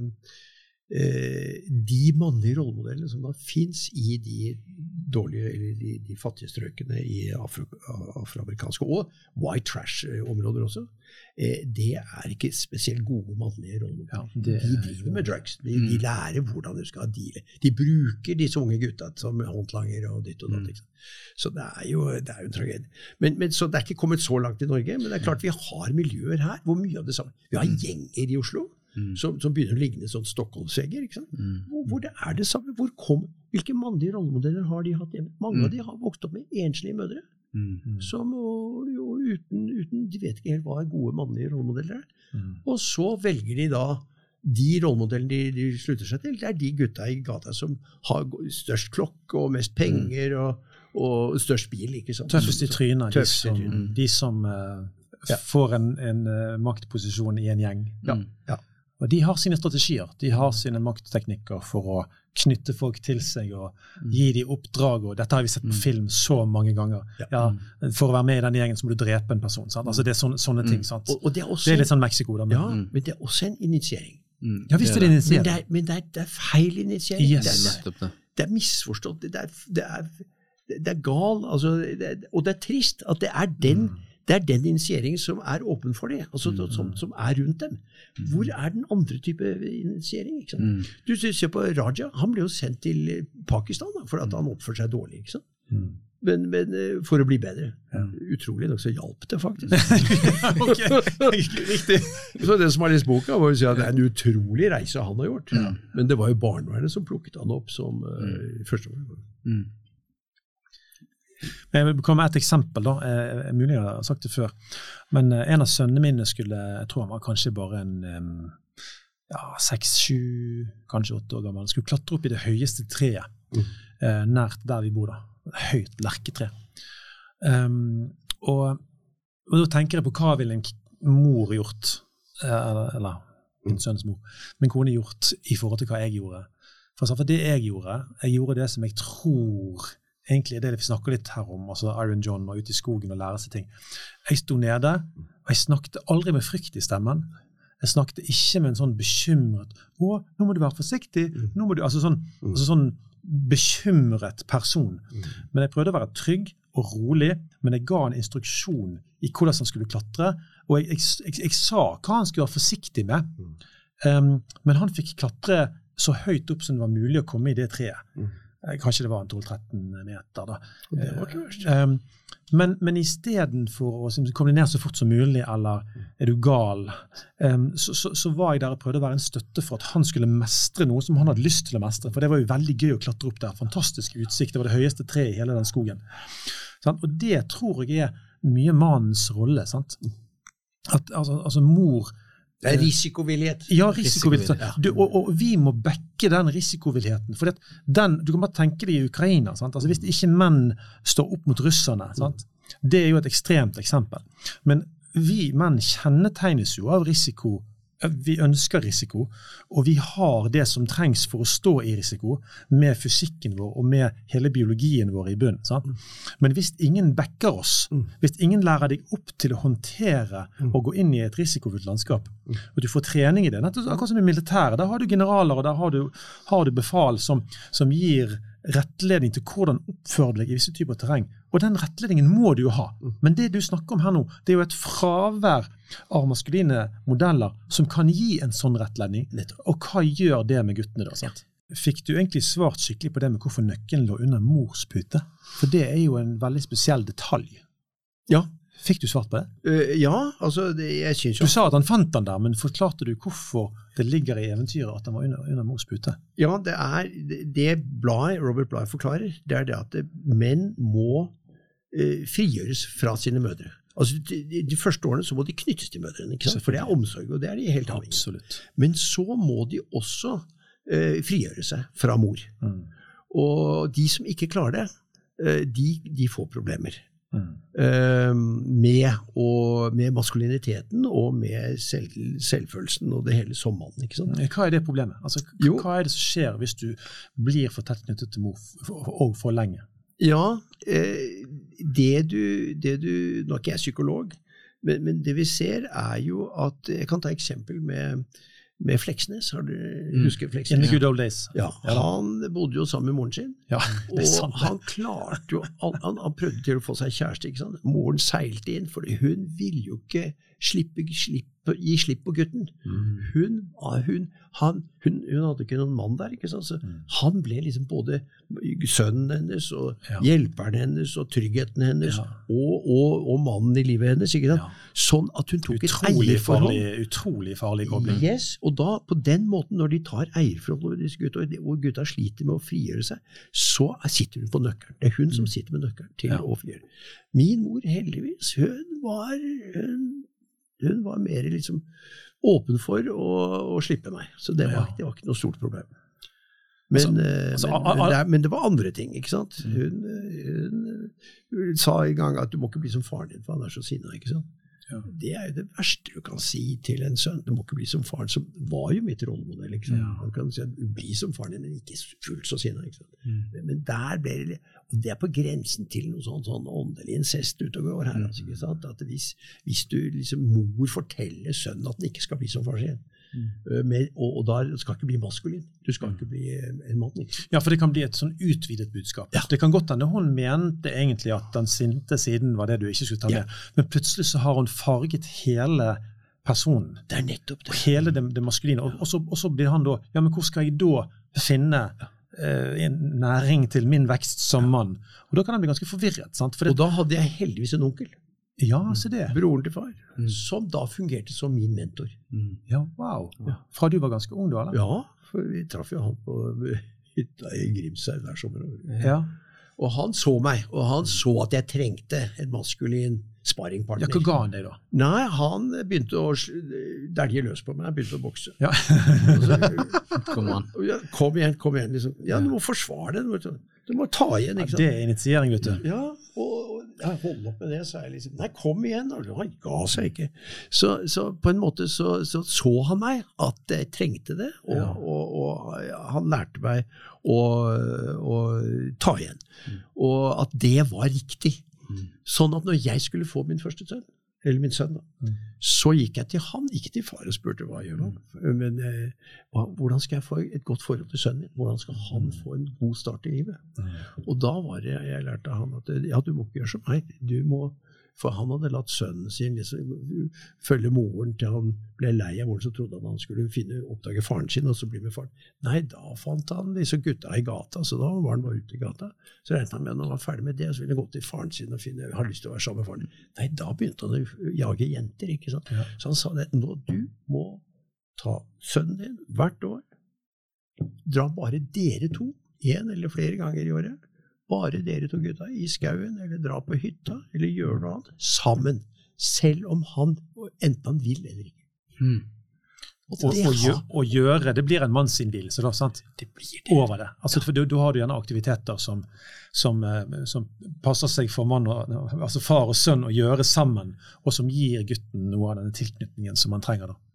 de mannlige rollemodellene som da fins i de dårlige, eller de, de fattige strøkene i afro, afroamerikanske og white trash-områder også, eh, det er ikke spesielt gode mannlige rollemodeller. Ja, de er driver med drugs. De, de lærer hvordan du skal deale. De bruker disse unge gutta som håndlanger og ditt og datt. ikke? Så det er jo, det er en tragedie. Men, men, så Det er ikke kommet så langt i Norge, men det er klart vi har miljøer her hvor mye av det samme Vi har gjenger i Oslo som, som begynner å ligne sånn Stockholmsegger. Mm. Hvor, hvor det er det samme. Hvor kom, hvilke mannlige rollemodeller har de hatt hjemme? Mange av de har vokst opp med enslige mødre. Som jo, jo uten, uten De vet ikke helt hva gode mannlige rollemodeller er. Mm. Og så velger de da de rollemodellene de, de slutter seg til, det er de gutta i gata som har størst klokke og mest penger og, og størst bil. ikke sant? Tøffest i trynet, de som, de som uh, Ja. får en, en uh, maktposisjon i en gjeng. Ja, ja. Og de har sine strategier, de har sine maktteknikker for å knytte folk til seg og gi dem oppdrag. og Dette har vi sett på film så mange ganger. Ja. Ja, for å være med i den gjengen så må du drepe en person. Sant? Altså Det er sånne, sånne ting. sant? Og, og det er også Det er litt sånn Mexico, da. Men, ja, men det er også en initiering. ja visst er det Men initiert. det er, men det er, det er feil initiering. Yes. Det, er, er misforstått. Det er, det er, det er gal. Altså, det er, og det er trist at det er den, det er den initieringen som er åpen for det, altså, som, som er rundt dem. Hvor er den andre type initiering? Sant? Du ser på Raja. Han ble jo sendt til Pakistan da, fordi at han oppførte seg dårlig. ikke sant? Mm. Men, men eh, for å bli bedre. Utrolig nok så hjalp det faktisk. Riktig. Så den som har lest boka, må jo si at det er en utrolig reise han har gjort. Men det var jo barnevernet som plukket han opp som uh, første gang. Jeg vil komme med et eksempel. da, jeg, mulig jeg har sagt det før. Men eh, en av sønnene mine skulle, jeg tror han var kanskje bare en ja, seks, sju, kanskje åtte år gammel, skulle klatre opp i det høyeste treet eh, nært der vi bor. da, høyt lerketre. Um, og, og da tenker jeg på hva ville en mor gjort, eh, eller, eller min sønns mor, min kone gjort i forhold til hva jeg gjorde. For, for det jeg gjorde, jeg gjorde det som jeg tror egentlig er det vi snakker litt her om, altså Iron John og ute i skogen og lære seg ting. Jeg sto nede, og jeg snakket aldri med frykt i stemmen. Jeg snakket ikke med en sånn bekymret 'Å, nå må du være forsiktig.' nå må du, altså sånn, altså sånn bekymret person. Men jeg prøvde å være trygg og rolig, men jeg ga en instruksjon i hvordan han skulle klatre. Og jeg, jeg, jeg, jeg sa hva han skulle være forsiktig med. Um, men han fikk klatre så høyt opp som det var mulig å komme i det treet. Kanskje det var en 12-13 meter. da. Det var kult. Um, men, men istedenfor å liksom, komme ned så fort som mulig, eller er du gal, um, så, så, så var jeg der og prøvde å være en støtte for at han skulle mestre noe som han hadde lyst til å mestre. For det var jo veldig gøy å klatre opp der. Fantastisk utsikt. Det var det høyeste treet i hele den skogen. Og det tror jeg er mye mannens rolle. sant? At, altså, altså mor Det er risikovillighet. ja, risikovillighet. Ja. Du, og, og vi må backe den risikovilligheten. For den, du kan bare tenke deg i Ukraina. Sant? Altså, hvis ikke menn står opp mot russerne sant? Det er jo et ekstremt eksempel. Men vi menn kjennetegnes jo av risiko. Vi ønsker risiko, og vi har det som trengs for å stå i risiko, med fysikken vår og med hele biologien vår i bunnen. sant? Men hvis ingen backer oss, hvis ingen lærer deg opp til å håndtere og gå inn i et risikofylt landskap, og du får trening i det Akkurat som i militæret. Der har du generaler og der har du, har du befal som, som gir rettledning til hvordan oppføre deg i visse typer terreng. Og den rettledningen må du jo ha. Men det du snakker om her nå, det er jo et fravær av maskuline modeller som kan gi en sånn rettledning. Og hva gjør det med guttene da? sant? Fikk du egentlig svart skikkelig på det med hvorfor nøkkelen lå under mors pute? For det er jo en veldig spesiell detalj. Ja. Fikk du svart på det? Uh, ja, altså det, jeg syns Du sa at han fant den der, men forklarte du hvorfor det ligger i eventyret at den var under, under mors pute? Ja, det er det- Bly, Robert Bly forklarer, det er det at menn må eh, frigjøres fra sine mødre. Altså, de, de, første årene så må de knyttes til mødrene, for det er omsorg, og det er de helt avhengig. Men så må de også eh, frigjøre seg fra mor. Mm. Og de som ikke klarer det, eh, de, de får problemer. Mm. Eh, med, og, med maskuliniteten og med selv, selvfølelsen og det hele som mann. sant? Hva er det problemet? Altså, hva er det som skjer hvis du blir for tett knyttet til mor og for lenge? Ja, eh, det du, det du Nå er ikke jeg psykolog, men, men det vi ser, er jo at Jeg kan ta eksempel med, med Fleksnes. Har du Mm. husker In the good old days. Ja, Han bodde jo sammen med moren sin. Ja, Og sant. han klarte jo han, han, han prøvde til å få seg kjæreste. ikke sant? Moren seilte inn, for hun ville jo ikke slippe, slippe, gi slipp på gutten. Hun, ah, hun, han, hun, hun hadde ikke noen mann der. ikke sant? Så Han ble liksom både sønnen hennes og Ja. hjelperen hennes og tryggheten hennes Ja. og, og, og mannen i livet hennes. ikke sant? Ja. Sånn at hun tok et eierforhold. farlig, utrolig farlig kobling. Yes, og da, på den måten, når de tar eierforhold over disse gutta, og gutta sliter med å frigjøre seg, så sitter hun på nøkkelen. Det er hun som sitter med nøkkelen til å frigjøre. Min mor, heldigvis, hun var, hun, hun var mer liksom åpen for å, å slippe meg. Så det var, det var ikke noe stort problem. Men, Altså- eh, altså, men, men, det, men det var andre ting, ikke sant. Hun, hun, hun sa en gang at du må ikke bli som faren din, for han er så sinna. ikke sant. Ja. Det er jo det verste du kan si til en sønn. Du må ikke bli som faren, som var jo mitt rollemodell. ikke sant? Ja. Man kan si at du blir som faren din, men ikke fullt så sinna. Mm. Men, men der ble det Og det er på grensen til noe sånn, sånn åndelig incest ute og går her. altså, ikke sant? At hvis, hvis du liksom mor forteller sønnen at den ikke skal bli som far sin, med, og, og da skal ikke bli maskulin, du skal ikke bli eh, en mann. ikke? Ja, for det kan bli et sånn utvidet budskap. Ja. Det kan godt hende hun mente egentlig at den sinte siden var det du ikke skulle ta Ja. med, men plutselig så har hun farget hele personen. Det er nettopp det. Hele det, det maskuline. Og, og, så, og så blir han da Ja, men hvor skal jeg da finne eh, en næring til min vekst som mann? Og da kan han bli ganske forvirret. sant? For Og da hadde jeg heldigvis en onkel, ja, se det. broren til far, som da fungerte som min mentor. Ja, wow. Fra du var ganske ung, du, eller? Ja, for vi traff jo han på hytta i Grimshaug hver sommer. Ja. Og han så meg, og han så at jeg trengte en maskulin ja. sparringpartner. Hva ga han deg, da? Nei, han begynte å dælje løs på meg. Han begynte å bokse. Ja. Så, Kom ja, kom igjen, kom igjen. Liksom. Ja, du må forsvare det. Du må- ta igjen, ikke sant. det er initiering, vet du. Ja, og, og jeg holdt opp med det, så jeg liksom Nei, kom igjen! Og han ga seg ikke. Så, så på en måte så, så så han meg at jeg trengte det, og, Ja. og, og han lærte meg å, å ta igjen. Og at det var riktig. Sånn at når jeg skulle få min første sønn, eller min sønn, da, Mm. så gikk jeg til han, ikke til far, og spurte hva gjør han. Men eh, hvordan skal jeg få et godt forhold til sønnen min? Hvordan skal han få en god start i livet? Og da var det jeg lærte av han at ja, du må ikke gjøre som meg. Du må, for han hadde latt sønnen sin liksom, følge moren til han ble lei av moren, så trodde han han skulle finne, oppdage faren sin og så bli med faren. Nei, da fant han disse gutta i gata, så da var han bare ute i gata. Så regnet han med når han var ferdig med det, så ville han gå til faren sin og finne, ha lyst til å være sammen med faren. Nei, da begynte han å jage jenter, ikke sant. Ja. Så han sa det, nå du må ta sønnen din hvert år, dra bare dere to, én eller flere ganger i året, bare dere to gutta, i skauen, eller dra på hytta, eller gjøre noe annet, sammen. Selv om han, enten han vil eller ikke. Mm. Og Og, og, og gjøre Det blir en mannsinnvielse, da, sant? det blir det. Over det. Altså, for da, har du gjerne aktiviteter som, som, eh, som passer seg for mann og, altså far og sønn å gjøre sammen, og som gir gutten noe av denne tilknytningen som han trenger. da.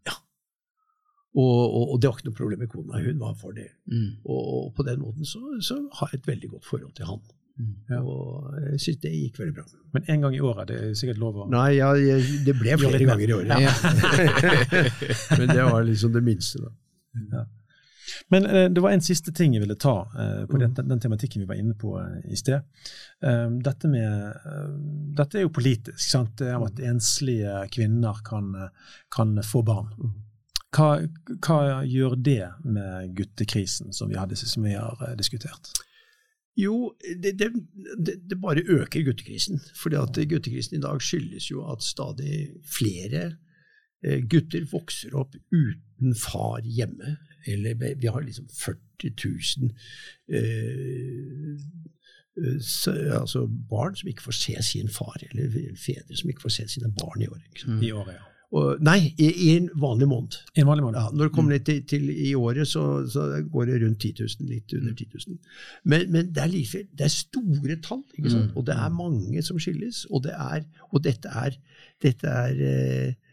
Og, og, og det var ikke noe problem med kona, hun var for det. Mm. Og, og på den måten så, så har jeg et veldig godt forhold til han. Ja. Og jeg syns det gikk veldig bra. Men én gang i året, det er sikkert lov å Nei, ja, jeg, det ble flere ganger i året. Men det var liksom det minste, da. Men eh, det var en siste ting jeg ville ta eh, på Mm. den, den, tematikken vi var inne på eh, i sted. Um, dette, med, uh, dette er jo politisk. Sant? Det er Mm. at enslige kvinner kan, kan få barn. Mm. Hva, hva gjør det med guttekrisen som vi, hadde, som vi har eh, diskutert? Jo, det, det, det, bare øker guttekrisen. fordi at guttekrisen i dag skyldes jo at stadig flere eh, gutter vokser opp uten far hjemme. Eller vi- har liksom 40 000 eh, eh, altså barn som ikke får se sin far, eller fedre som ikke får se sine barn i år. Sant? I året, ja. Og, nei, i, i en vanlig måned. I en vanlig måned. Ja, når det kommer mm. til, til i året, så, så går det rundt 10 000, litt under 10 000. Men, men det er like, det er store tall? Mm. og det er mange som skilles. Og, det er, og dette er, dette er eh,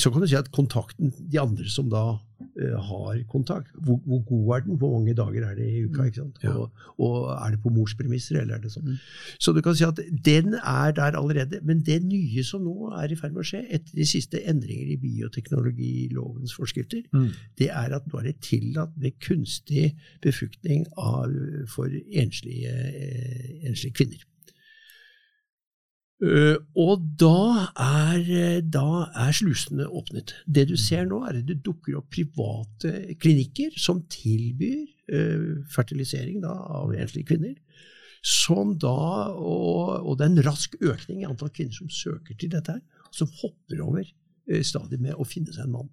Så kan du si at kontakten, de andre som da uh, har kontakt, hvor, hvor god er den? Hvor mange dager er det i uka? ikke sant? Ja. Og, og er det på mors premisser, eller er det sånn? Mm. Så du kan si at den er der allerede. Men det nye som nå er i ferd med å skje, etter de siste endringer i bioteknologilovens forskrifter, Mm. det er at nå er det tillatt med kunstig befruktning av, for enslige, eh, enslige kvinner. Eh, og da er, eh, da er slusene åpnet. Det du ser nå, er at det dukker opp private klinikker som tilbyr uh, fertilisering da, av enslige kvinner. Som da, og, og det er en rask økning i antall kvinner som søker til dette, her, som hopper over uh, stadiet med å finne seg en mann.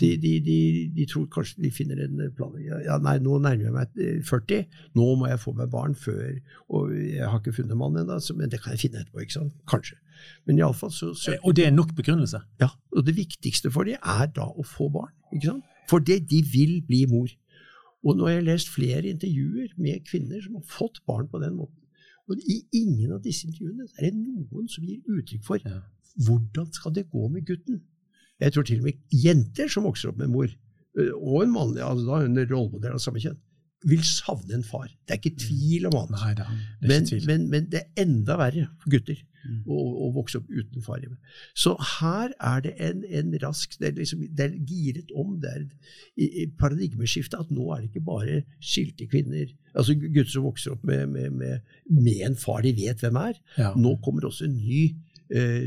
De, de, de, de tror kanskje de finner en plan ja, Nei, nå nærmer jeg meg eh, 40, nå må jeg få meg barn før Og jeg har ikke funnet mann ennå, men det kan jeg finne etterpå. ikke sant? Kanskje. Men i alle fall så så, Og det er nok begrunnelse. ja, og det viktigste for dem er da å få barn. ikke sant? For det, de vil bli mor. Og nå har jeg lest flere intervjuer med kvinner som har fått barn på den måten. Og i ingen av disse intervjuene er det noen som gir uttrykk for hvordan skal det gå med gutten. Jeg tror til og med jenter som vokser opp med mor, øh, og en mannlig, altså da en rollemodell av samme kjønn, vil savne en far. Det er ikke tvil om annet. Nei da, det Men, men, men det er enda verre for gutter Mm. å, å vokse opp uten far hjemme. Så her er det en, en rask Det er, liksom, det er giret om. Det er i, i paradigmeskifte at nå er det ikke bare skilte kvinner, altså gutter som vokser opp med, med, med, med en far de vet hvem er. ja. Nå kommer også en ny eh,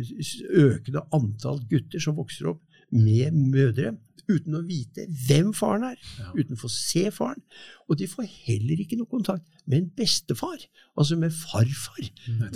økende antall gutter som vokser opp med mødre uten å vite hvem faren er, Ja. uten å få se faren. Og de får heller ikke noe kontakt med en bestefar, altså med farfar.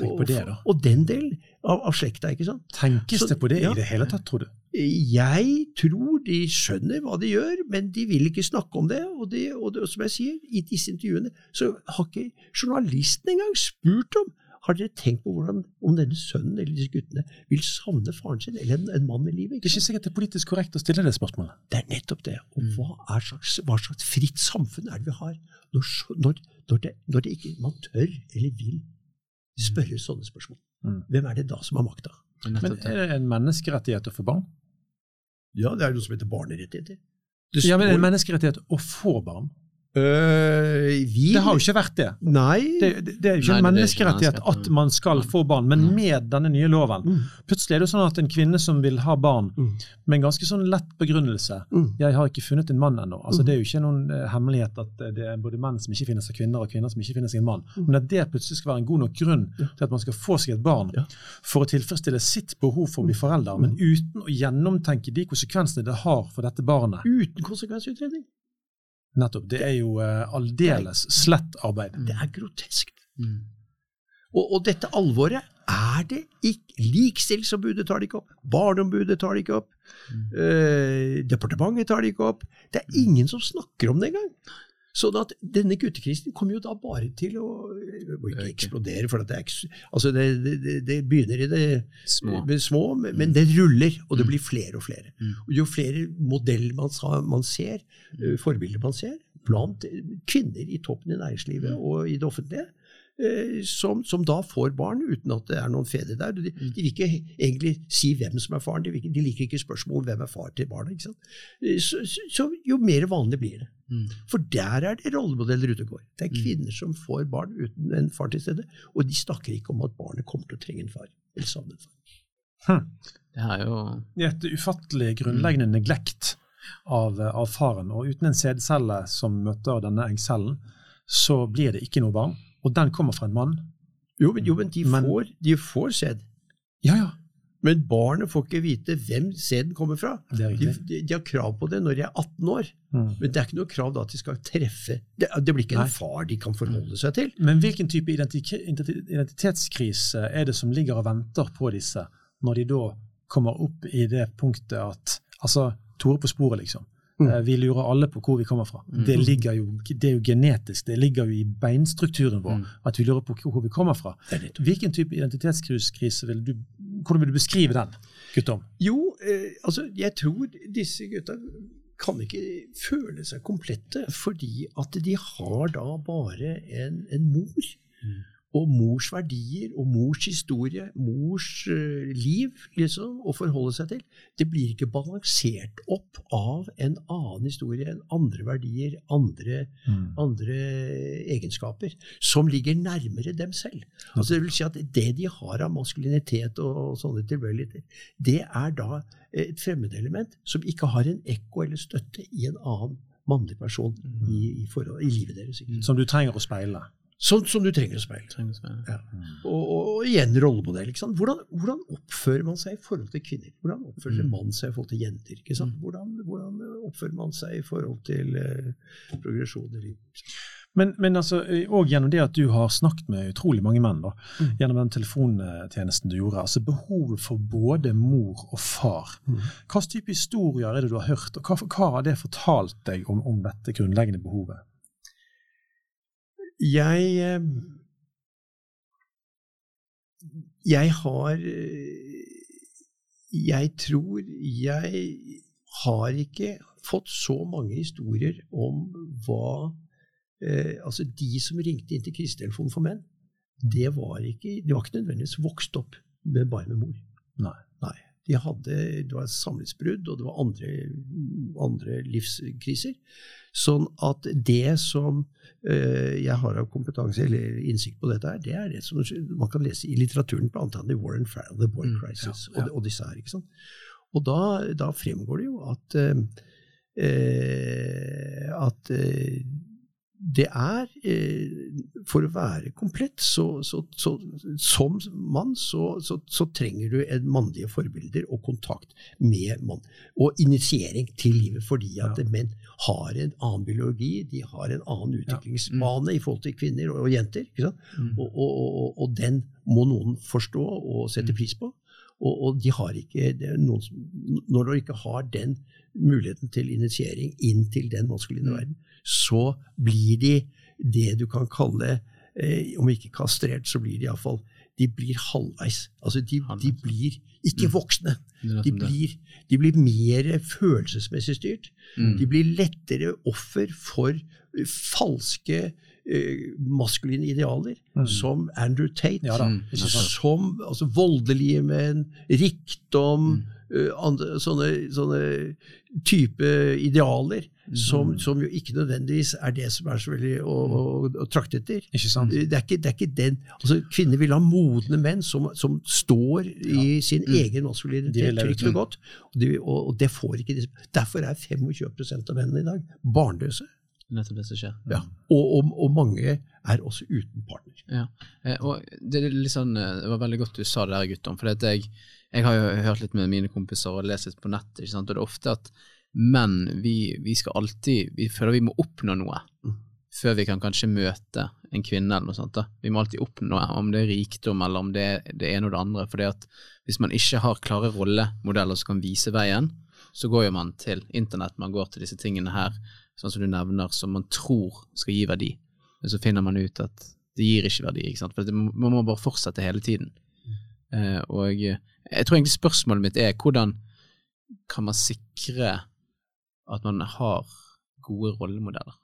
Og, på det, da. Og, og den delen av, av slekta, ikke sant. Tenkes Så- det på det ja. i det hele tatt, tror du? Jeg tror de skjønner hva de gjør, men de vil ikke snakke om det. Og, det, og det, som jeg sier, i disse intervjuene så har ikke journalisten engang spurt om har dere tenkt på hvordan, om denne sønnen eller disse guttene vil savne faren sin eller en, en mann i livet? Det er ikke sikkert det er politisk korrekt å stille det spørsmålet. Det er nettopp det. Og hva, er slags, hva slags fritt samfunn er det vi har når, når, når, det, når det ikke, man tør eller vil spørre sånne spørsmål? Mm. Hvem er det da som har makta? Men er det en menneskerettighet å få barn? Ja, det er noe som heter barnerettigheter. Ja, men en menneskerettighet å få barn? Øh, vi, Det har jo ikke vært det. Nei. Det, det, det er jo ikke Nei, en er ikke menneskerettighet at man skal få barn, men Mm. med denne nye loven Mm. Plutselig er det jo sånn at en kvinne som vil ha barn, Mm. med en ganske sånn lett begrunnelse Mm. 'Jeg har ikke funnet en mann ennå'. Altså, Mm. Det er jo ikke noen eh, hemmelighet at eh, det er både menn som ikke finner seg kvinner, og kvinner som ikke finner seg en mann. Mm. Men at det plutselig skal være en god nok grunn Ja. til at man skal få seg et barn Ja. for å tilfredsstille sitt behov for å bli Mm. forelder, men uten å gjennomtenke de konsekvensene det har for dette barnet. Uten konsekvensutredning. Nettopp. Det er jo uh, aldeles slett arbeid. Det er grotesk. Mm. Og, og dette alvoret er det ikke. Likestillingsombudet tar det ikke opp. Barneombudet tar det ikke opp. eh, departementet tar det ikke opp. Det er ingen som snakker om det engang. Sånn at denne guttekristen kommer jo da bare til å ikke eksplodere, for at det, er, altså det, det, det, begynner i det Små. små, men men det ruller, og det Mm. blir flere og flere. Mm. Og jo flere modeller man, man ser, eh, forbilder man ser, blant kvinner i toppen i næringslivet Mm. og i det offentlige, eh, som, som da får barn uten at det er noen fedre der. De, Mm. de vil ikke egentlig si hvem som er faren, de, vil ikke, de liker ikke spørsmål om hvem er far til barna. Eh, Så, så, så jo mer vanlig blir det. Mm. For der er det rollemodeller ute og går. Det er Mm. kvinner som får barn uten en far til stede, og de snakker ikke om at barnet kommer til å trenge en far. eller savne en far. Det er jo Det er et ufattelig grunnleggende neglekt av, av faren. Og uten en sædcelle som møter denne eggcellen, så blir det ikke noe barn. Og den kommer fra en mann. Jo, men, jo, men de, Men- får, de får sæd. Ja, ja. Men barnet får ikke vite hvem sæden kommer fra. De, de, de har krav på det når de er 18 år, Mm. men det er ikke noe krav da at de skal treffe Det, det blir ikke Nei. en far de kan forholde seg til. Men hvilken type identitetskrise er det som ligger og venter på disse, når de da kommer opp i det punktet at Altså, Tore på sporet, liksom. Mm. Eh, Vi lurer alle på hvor vi kommer fra. Mm. Det, ligger jo, det er jo genetisk, det ligger jo i beinstrukturen vår Mm. at vi lurer på hvor vi kommer fra. Hvilken type identitetskrise vil du Hvordan vil du beskrive den, guttom? Jo, eh, altså, jeg tror disse gutta kan ikke føle seg komplette, fordi at de har da bare en, en mor. Mm. Og mors verdier og mors historie, mors eh, liv, liksom, å forholde seg til. Det blir ikke balansert opp av en annen historie, en andre verdier, andre, andre egenskaper, som ligger nærmere dem selv. Altså, det vil si at det de har av maskulinitet og, og sånne tilbøyeligheter, det er da et fremmedelement som ikke har en ekko eller støtte i en annen mannlig person i, i, forhold, i livet deres. Som du trenger å speile. Sånn som du trenger å speile. Ja. Og, og, og igjen rollemodell. Hvordan, hvordan oppfører man seg i forhold til kvinner? Hvordan oppfører Mm. man seg i forhold til jenter? sant? Hvordan, hvordan oppfører man seg i forhold til uh, progresjon i- Men, men altså, og gjennom det at du har snakket med utrolig mange menn, da, Mm. gjennom den telefontjenesten du gjorde, altså behovet for både mor og far. Mm. Hva slags type historier er det du har hørt, og hva, hva har det fortalt deg om, om dette grunnleggende behovet? Jeg eh, Jeg har eh, Jeg tror jeg har ikke fått så mange historier om hva eh, Altså, de som ringte inn til krisetelefonen for menn, det var ikke, de var ikke nødvendigvis vokst opp med bare med mor. Nei. De hadde, det var samlivsbrudd, og det var andre, andre livskriser. Sånn at det som øh, jeg har av kompetanse eller innsikt på dette, her, det er det som man kan lese i litteraturen, blant annet i Warren Farrell, The Boy Mm, Crisis, ja, ja. Og, og disse her. ikke sant? Og da, da fremgår det jo at eh, at eh, det er eh, For å være komplett så, så, så, som mann så, så, så trenger du en mannlige forbilder og kontakt med mann. Og initiering til livet, fordi at Ja. menn har en annen biologi, de har en annen utviklingsbane i forhold til kvinner og, og jenter. Mm. Og, og, og, og den må noen forstå og sette pris på. Og, og de har ikke, som, når du ikke har den muligheten til initiering inn til den maskuline verden, så blir de det du kan kalle eh, om ikke kastrert, så blir de iallfall de blir halvveis. Altså de, de blir ikke Mm. voksne. De blir, de blir mer følelsesmessig styrt. Mm. De blir lettere offer for falske maskuline idealer, Mm. som Andrew Tate. Ja da, Mm. Som altså, voldelige menn, rikdom, Mm. eh, andre, sånne, sånne type idealer, Mm. som, som jo ikke nødvendigvis er det som er så veldig å, å, å trakte etter. Ikke sant? Det er ikke, det er ikke den altså, Kvinner vil ha modne menn som, som står i sin Mm. egen maskulinitet trygt og godt. Og, de, og, og det får ikke de. Derfor er 25% av mennene i dag barnløse. Nettopp det som skjer. Ja. Og, og, og mange er også uten partner. Ja. Eh, og det, er sånn, eh, det var veldig godt du sa det der, Guttorm. For jeg, jeg har jo hørt litt med mine kompiser og lest litt på nettet. Og det er ofte at menn vi, vi skal alltid Vi føler vi må oppnå noe Mm. før vi kan kanskje møte en kvinne eller noe sånt. da. Vi må alltid oppnå noe, om det er rikdom eller om det er det ene og det andre. For hvis man ikke har klare rollemodeller som kan vise veien, så går jo man til internett, man går til disse tingene her, sånn som du nevner, som man tror skal gi verdi. Men så finner man ut at det gir ikke verdi. ikke sant? For det, Man må bare fortsette hele tiden. Eh, og jeg tror egentlig spørsmålet mitt er hvordan kan man sikre at man har gode rollemodeller?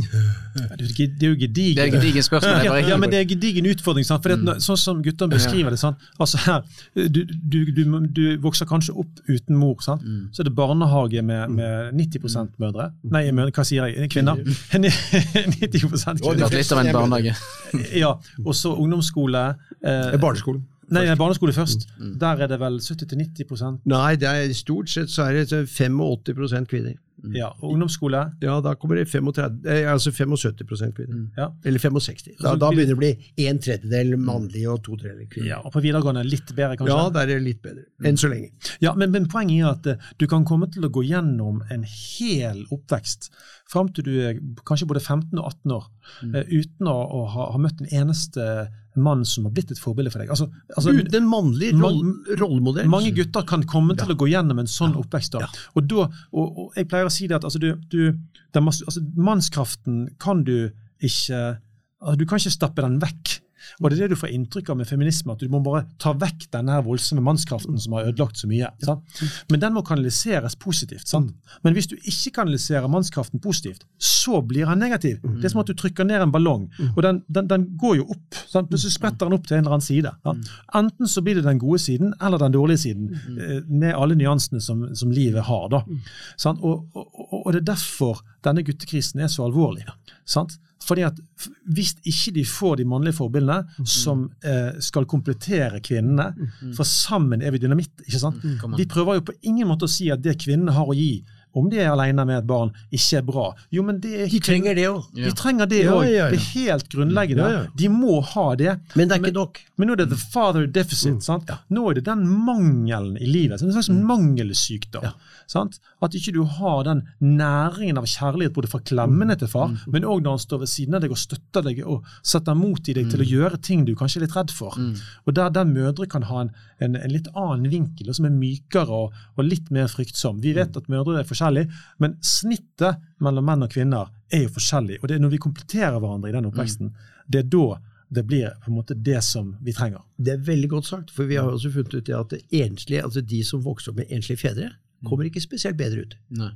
Det er jo gedigen. det er gedigen gedigent. Det er spørsmål. Ja, ja, men det er gedigen utfordring. Sant? For det, Mm. sånn som guttene beskriver det sant? Altså her, du, du, du, du vokser kanskje opp uten mor. Sant? Mm. Så er det barnehage med, med 90 mødre. Nei, mødre, hva sier jeg? Kvinner. 90 kvinner. har vært litt av en barnehage. Ja, Og så ungdomsskole. Eh, Barneskole. nei, barneskole først. Mm. Der er det vel 70-90% Nei, det er, stort sett så er det 85% kvinner. Ja, og ungdomsskole. Ja, da kommer det 35, eh, altså 75 kvinner. Mm. Ja. Eller 65. Da, Altså, da begynner det å bli en tredjedel mannlige og to tredjedeler kvinner. ja, Og på videregående litt bedre, kanskje? Ja, der er det litt bedre. Enn så lenge. Ja, men, men poenget er at eh, du kan komme til å gå gjennom en hel oppvekst fram til du er kanskje både 15 og 18 år, Mm. eh, uten å, å ha, ha møtt en eneste mann som har blitt et forbilde for deg. Altså, altså, Uten en mannlig roll, Man- rollemodell. mange gutter kan komme til Ja. å gå gjennom en sånn oppvekst. Da. Ja. Og, da, og, og jeg pleier å si det at altså, du, du, den altså, mannskraften kan du ikke altså, Du kan ikke stappe den vekk. Og det er det du får inntrykk av med feminisme, at du må bare ta vekk denne her voldsomme mannskraften som har ødelagt så mye. Sant? Men den må kanaliseres positivt. Sant? Men hvis du ikke kanaliserer mannskraften positivt, så blir han negativ. Det er som at du trykker ned en ballong, og den, den, den går jo opp. Sant? Plutselig spretter den opp til en eller annen side. Sant? Enten så blir det den gode siden eller den dårlige siden, eh, med alle nyansene som, som livet har. Da. Og, og, og det er derfor denne guttekrisen er så alvorlig. Sant? Fordi at Hvis ikke de får de mannlige forbildene som eh, skal komplettere kvinnene, for sammen er vi dynamitt. ikke sant? Mm. Vi prøver jo på ingen måte å si at det kvinnene har å gi, om de er alene med et barn, ikke er bra. Jo, men det er De trenger det òg. de trenger det Ja, òg. ja, ja. Det er helt grunnleggende. Ja, ja. De må ha det. Men det er ikke nok. Men nå er det the father deficit. sant? Nå er det den mangelen i livet. En slags mangelsykdom. Sant? At ikke du har den næringen av kjærlighet både fra klemmene til far, men òg når han står ved siden av deg og støtter deg og setter mot i deg til å gjøre ting du kanskje er litt redd for. Og der, der mødre kan ha en, en, en litt annen vinkel, og som er mykere og, og litt mer fryktsom. Vi vet at mødre er forskjellige, men snittet mellom menn og kvinner er jo forskjellig. Og det er når vi kompletterer hverandre i den oppveksten, det er da det blir på en måte det som vi trenger. Det er veldig godt sagt, for vi har også funnet ut at enslige, altså de som vokser opp med enslige fedre, kommer ikke spesielt bedre ut. Nei.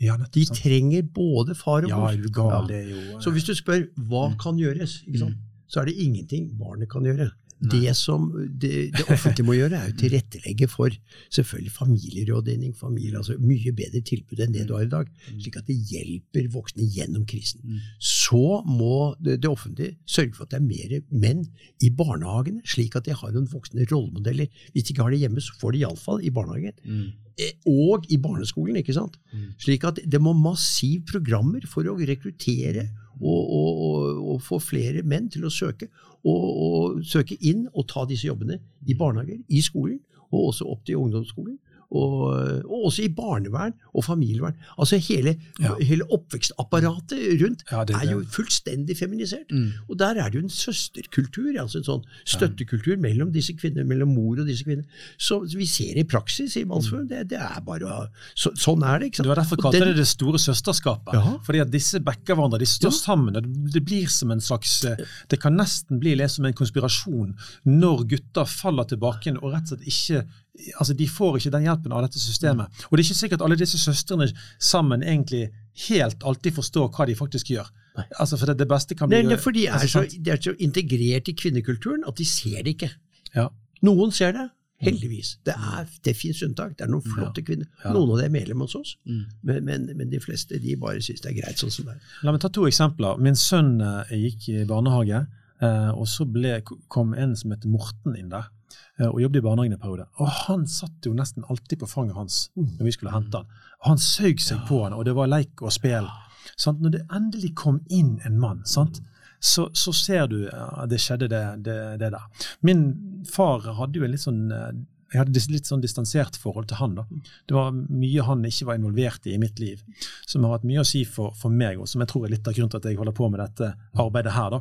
Ja, De trenger både far og Ja, mor. Ja. det jo Så hvis du spør hva kan gjøres, ikke sant? Så er det ingenting barnet kan gjøre. Det som det, det offentlige må gjøre, er å tilrettelegge for selvfølgelig familierådgivning, familie, altså mye bedre tilbud enn det du har i dag, slik at det hjelper voksne gjennom krisen. Så må det, det offentlige sørge for at det er mer menn i barnehagene, slik at de har noen voksne rollemodeller. Hvis de ikke har det hjemme, så får de iallfall i barnehagen. Eh, Og i barneskolen, ikke sant? Slik at det må massiv programmer for å rekruttere og, og, og, få flere menn til å søke, og, og søke inn og ta disse jobbene i barnehager, i skolen, og også opp til ungdomsskolen. Og, og også i barnevern og familievern. Altså hele, Ja. hele oppvekstapparatet rundt Ja, det- er jo fullstendig feminisert. Mm. Og der er det jo en søsterkultur, altså en sånn støttekultur mellom disse kvinner, mellom mor og disse kvinner. Så vi ser i praksis i mannsforum, det, det er bare så, Sånn er det, ikke sant. Det var derfor kalte det det store søsterskapet. Ja. Fordi at disse backer hverandre, de står sammen. det- Det blir som en slags eh, Det kan nesten bli lest som en konspirasjon når gutter faller tilbake og rett og slett ikke altså De får ikke den hjelpen av dette systemet. Og det er ikke sikkert alle disse søstrene sammen egentlig helt alltid forstår hva de faktisk gjør. Altså For det, det beste kan bli Nei, for de er, altså, så, de er så integrert i kvinnekulturen at de ser det ikke. Ja. Noen ser det, heldigvis. Det, er, det fins unntak. Det er noen flotte kvinner. Ja. Noen av dem er medlem hos oss, Mm. men, men, men de fleste de bare syns det er greit sånn som det er. La meg ta to eksempler. Min sønn eh, gikk i barnehage, eh, og så ble, kom en som het Morten inn der. Eh, Og jobbet i barnehagen en periode. Og han satt jo nesten alltid på fanget hans når vi skulle hente han. Og han søg seg på han, og det var leik og spel. Sant? Når det endelig kom inn en mann, sant? Så, så ser du ja, det skjedde, det, det, det der. Min far hadde jo en litt sånn eh, jeg hadde litt sånn distansert forhold til han. da. Det var mye han ikke var involvert i i mitt liv, som har hatt mye å si for, for meg, og som jeg tror er litt av grunnen til at jeg holder på med dette arbeidet her. da.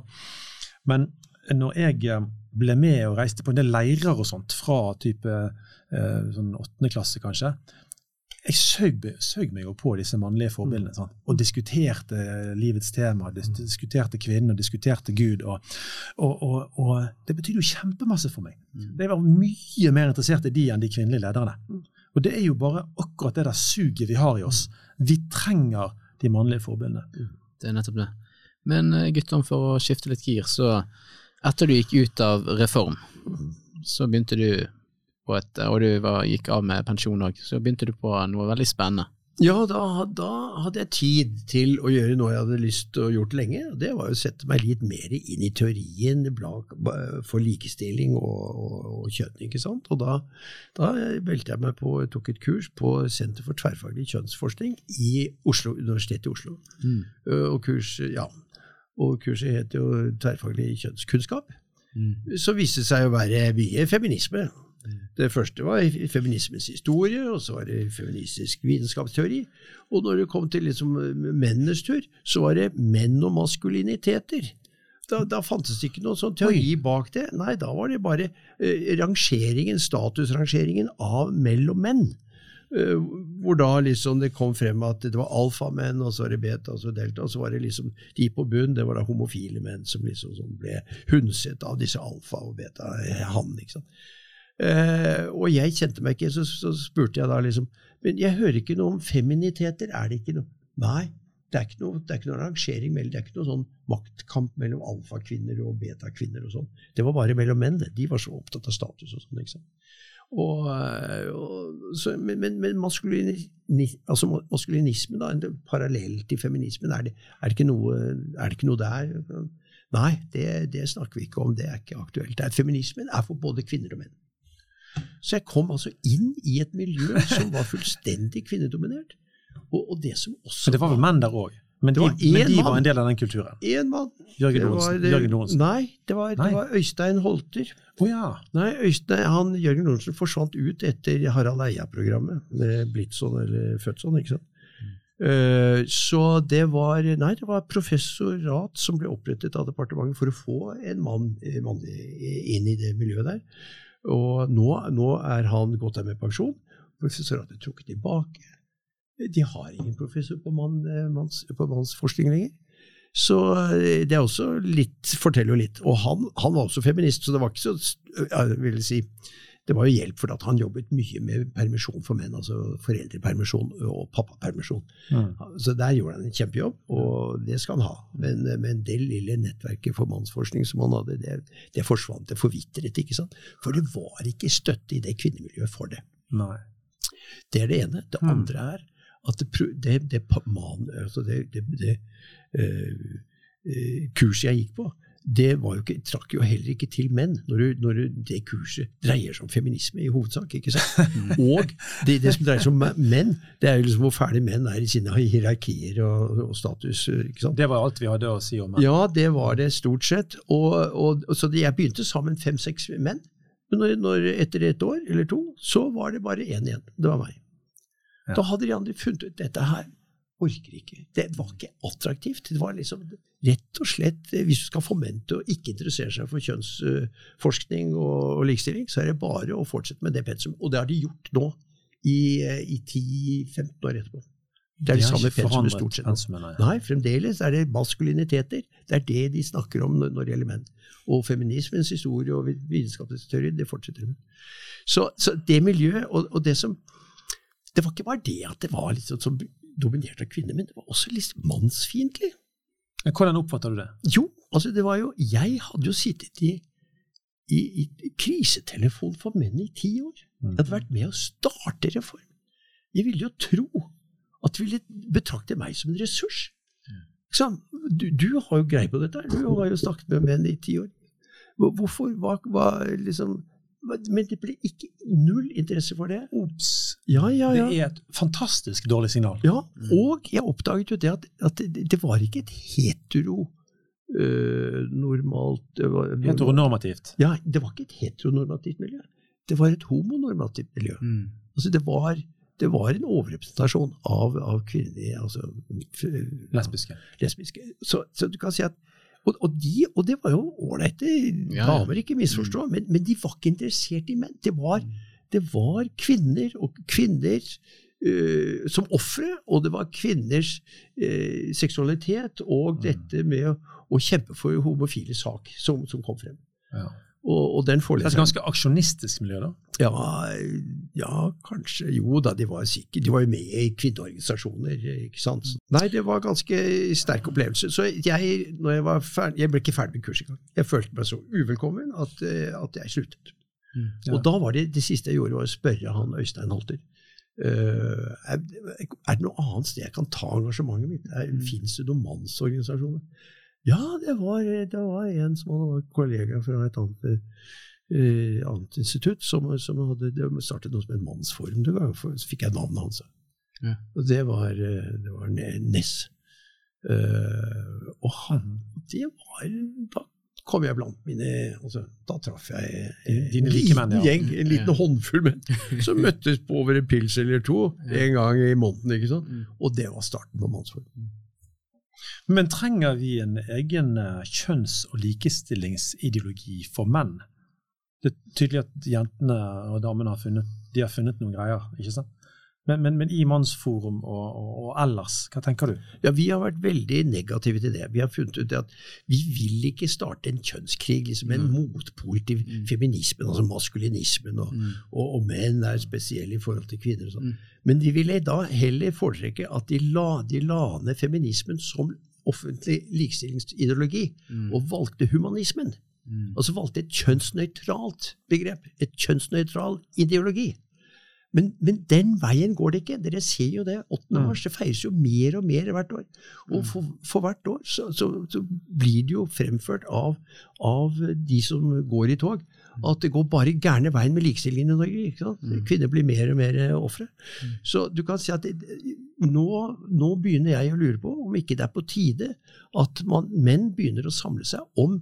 Men når jeg eh, ble med og reiste på en del leirer og sånt, fra type eh, sånn åttende klasse kanskje, jeg søg, søg meg jo på disse mannlige forbildene. sånn, Og diskuterte livets tema, diskuterte kvinnen og diskuterte Gud. Og, og, og, og det betydde jo kjempemasse for meg. Jeg var mye mer interessert i de enn de kvinnelige lederne. Og det er jo bare akkurat det der suget vi har i oss. Vi trenger de mannlige forbildene. Det er nettopp det. Men eh, for å skifte litt gir, så etter du gikk ut av reform, så begynte du på et, og du var, gikk av med pensjon òg, så begynte du på noe veldig spennende. Ja, da, da hadde jeg tid til å gjøre noe jeg hadde lyst til å gjort lenge. Det var å sette meg litt mer inn i teorien for likestilling og, og, og kjønn. ikke sant? Og da, da meldte jeg meg på, tok et kurs på Senter for tverrfaglig kjønnsforskning i Oslo, Universitetet i Oslo. Mm. Og, kurs, ja, og kurset het jo Tverrfaglig kjønnskunnskap. Mm. Så viste det seg å være mye feminisme. Det første var feminismens historie, og så var det feministisk vitenskapsteori. Og når det kom til liksom mennenes tur, så var det menn og maskuliniteter. Da, da fantes det ikke noen sånn teori bak det. Nei, da var det bare eh, rangeringen, statusrangeringen av mellom menn. Eh, hvor da liksom det kom frem at det var alfamenn, og så var det beta og så delta, og så var det liksom de på bunn, det var da homofile menn som liksom som ble hundset av disse alfa- og beta-hann. ikke sant? Uh, og jeg kjente meg ikke, så, så spurte jeg da liksom Men jeg hører ikke noe om feminiteter, er det ikke noe? Nei, det er ikke noe, det er ikke noe rangering mellom, det er ikke noe sånn maktkamp mellom alfakvinner og betakvinner og sånn. Det var bare mellom menn. De var så opptatt av status og sånn. ikke sant? Og, eh, og, så, men men, maskulini, altså maskulinisme, da, en parallell til feminismen, er det, er det, ikke, noe, er det ikke noe der? Nei, det, det snakker vi ikke om, det er ikke aktuelt. Er, feminismen er for både kvinner og menn. Så jeg kom altså inn i et miljø som var fullstendig kvinnedominert. Og, og det som også Men det var vel menn der òg? Men de, men de var en del av den kulturen? én mann. Jørgen Lorentzen. Nei, det var, Nei. det var Øystein Holter. Å ja. Nei, Øystein, han, Jørgen Lorentzen forsvant ut etter Harald Eia-programmet. med Blitt sånn eller født sånn, ikke sant. Eh, så det var Nei, det var professorat som ble opprettet av departementet for å få en mann, mann inn i det miljøet der. Og nå, nå er han gått av med pensjon. Professoratet trukket tilbake. De har ingen professor på, mann, eh, manns, på mannsforskning lenger. Så eh, det er også litt, forteller jo litt. Og han, han var også feminist, så det var ikke så jeg vil si, Det var jo hjelp for at han jobbet mye med permisjon for menn, altså foreldrepermisjon og pappapermisjon. Mm. Så der gjorde han en kjempejobb, og det skal han ha. Men, men det lille nettverket for mannsforskning som han hadde, det, det forsvant, det forvitret. ikke sant? For det var ikke støtte i det kvinnemiljøet for det. Nei. Det er det ene. Det Mm. andre er at det, det, man, altså det, det, eh, eh, kurset jeg gikk på, det var jo ikke, trakk jo heller ikke til menn, når, du, når du, det kurset dreier seg om feminisme i hovedsak. ikke sant? Og det, det som dreier seg om menn, det er jo liksom hvor fæle menn er i sine hierarkier og, og status. ikke sant? Det var alt vi hadde å si om menn. Ja, det var det stort sett. Og, og, så jeg begynte sammen fem-seks menn. Men når, når, etter et år eller to, så var det bare én igjen. Det var meg. Ja. Da hadde de andre funnet ut dette her orker ikke. Det var ikke attraktivt. Det var liksom rett og slett eh, Hvis du skal få menn til å ikke interessere seg for kjønnsforskning og, og likestilling, så er det bare å fortsette med det pensum. Og det har de gjort nå i, eh, i 10-15 år etterpå. Det er De det samme pensumet stort sett. pensumet, nei. Fremdeles er det maskuliniteter. Det er det de snakker om når det gjelder menn. Og feminismens historie og vitenskapens teori, det fortsetter de med. Så, så det miljøet, og, og det som Det var ikke bare det at det var litt sånn som dominert av kvinner, men det var også litt mannsfiendtlig. Hvordan oppfatter du det? Jo, altså det var jo Jeg hadde jo sittet i, i, i krisetelefon for menn i ti år. Jeg hadde vært med å starte reform. Jeg ville jo tro at de ville betrakte meg som en ressurs. Så? Du, du har jo greie på dette. Du har jo snakket med menn i ti år. Hvorfor? Hva, hva liksom Men det ble ikke null interesse for det. Ops! Ja, ja, ja. Det er et fantastisk dårlig signal. Ja, og jeg oppdaget jo det at, at det, var ikke et hetero øh, normalt var, Heteronormativt. Ja, det var ikke et heteronormativt miljø. Det var et homonormativt miljø. Mm. Altså det var, det var en overrepresentasjon av, av kvinner, altså f- Lesbiske. lesbiske. Så, så du kan si at og, og, de, og det var jo ålreite Ja, damer, ikke misforstå, men, men de var ikke interessert i menn. Det var, det var kvinner og kvinner uh, som ofre, og det var kvinners uh, seksualitet og dette med å, å kjempe for homofile sak som, som kom frem. Ja. Og, og den Det er et ganske aksjonistisk miljø, da. ja, ja, kanskje. Jo da, de var sikkert De var jo med i kvinneorganisasjoner, ikke sant. Nei, det var ganske sterk opplevelse. Så jeg, når jeg var ferdig Jeg ble ikke ferdig med kurset engang. Jeg følte meg så uvelkommen at, eh, at jeg sluttet. Mm. Ja. Og da var det det siste jeg gjorde, var å spørre han Øystein Holter. Uh, er, er det noe annet sted jeg kan ta engasjementet mitt? Er, Fins det noen mannsorganisasjoner? Ja, det var, det var en som var kollega fra et annet, eh, annet institutt, som, som hadde de startet noe som het Mannsforum. For, så fikk jeg navnet hans. Ja. Og det var, eh, det var Ness. Uh, og han Det var Da kom jeg blant mine altså, Da traff jeg en menn, liten ja. gjeng, en liten Ja. håndfull menn, som møttes på over en pils eller to en gang i måneden. ikke sant? Mm. Og det var starten på Mannsforum. Men trenger vi en egen eh, kjønns- og likestillingsideologi for menn? Det er tydelig at jentene og damene har funnet, har funnet noen greier, ikke sant? Men, men, men i Mannsforum og, og, og ellers, hva tenker du? Ja, Vi har vært veldig negative til det. Vi har funnet ut at vi vil ikke starte en kjønnskrig, liksom en motpol til Mm. feminismen, altså maskulinismen, og, Mm. og, og menn er spesielle i forhold til kvinner og sånn. Mm. Men vi ville da heller foretrekke at de la, de la ned feminismen som offentlig likestillingsideologi, Mm. og valgte humanismen. Mm. Altså valgte et kjønnsnøytralt begrep, et kjønnsnøytral ideologi. Men, men den veien går det ikke. Dere ser jo det. 8. Mm. mars det feires jo mer og mer hvert år. Og for, for hvert år så, så, så blir det jo fremført av, av de som går i tog, at det går bare gærne veien med likestillingen i Norge. ikke sant? Mm. Kvinner blir mer og mer ofre. Så du kan si at det, nå, nå begynner jeg å lure på om ikke det er på tide at man, menn begynner å samle seg om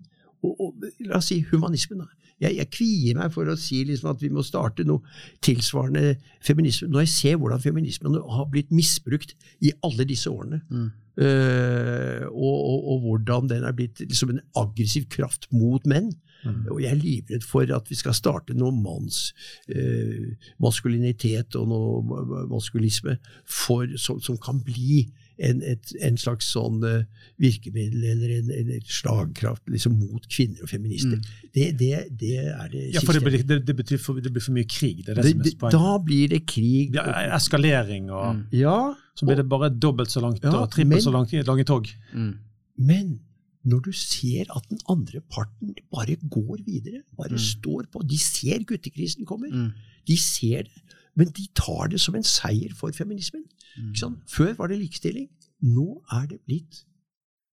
og, og, la oss si humanismen. da. Jeg, jeg kvier meg for å si liksom at vi må starte noe tilsvarende feminisme. Når jeg ser hvordan feminismen har blitt misbrukt i alle disse årene, Mm. øh, og, og, og hvordan den er blitt liksom en aggressiv kraft mot menn. Mm. Og jeg er livredd for at vi skal starte noe manns eh, maskulinitet og noe ma- ma- maskulisme for, som, som kan bli en, et, en slags sånn eh, virkemiddel eller en, en slagkraft liksom, mot kvinner og feminister. Det, det, det er det Ja, for det blir, det, betyr for, det blir for mye krig. Det er det, som er poenget. da blir det krig. Er eskalering, og Mm. Ja, så blir det bare dobbelt så langt Ja, og trippelt så langt, lange tog. Mm. men når du ser at den andre parten bare går videre, bare Mm. står på De ser guttekrisen kommer. Mm. De ser det, men de tar det som en seier for feminismen. Mm. Før var det likestilling. Nå er det blitt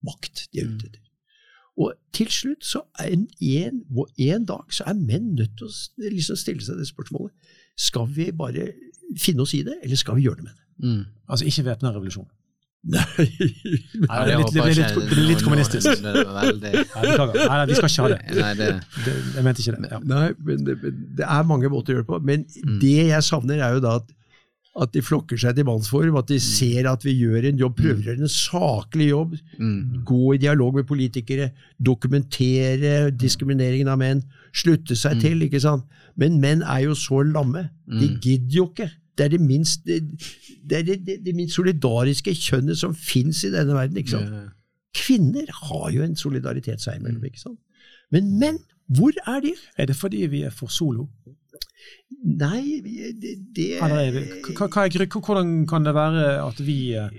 makt de er Mm. ute etter. Og til slutt, så en, en, en dag, så er menn nødt til å liksom stille seg det spørsmålet. Skal vi bare finne oss i det, eller skal vi gjøre det med det? Mm. Altså ikke væpna revolusjon. Nei, Nei, det, er litt, det, blir litt, det blir litt kommunistisk. Veldig- Nei, beklager. Nei, nei, vi skal ikke ha det. Nei, det, det jeg mente ikke det. Ja. Nei, men det, det er mange måter å gjøre det på. Men Mm. det jeg savner, er jo da at, at de flokker seg til mannsform, at de ser at vi gjør en jobb, prøver å gjøre en saklig jobb, mm, gå i dialog med politikere, dokumentere diskrimineringen av menn, slutte seg til, ikke sant. Men menn er jo så lamme. De Mm. gidder jo ikke. Det er det minst, det, det, er det, det, minst solidariske kjønnet som fins i denne verden. ikke sant? Ja. Kvinner har jo en solidaritet seg imellom, ikke sant? Men menn, hvor er de? Er det fordi vi er for solo? Nei, det, det Eller er er, hvordan kan det være at vi eh,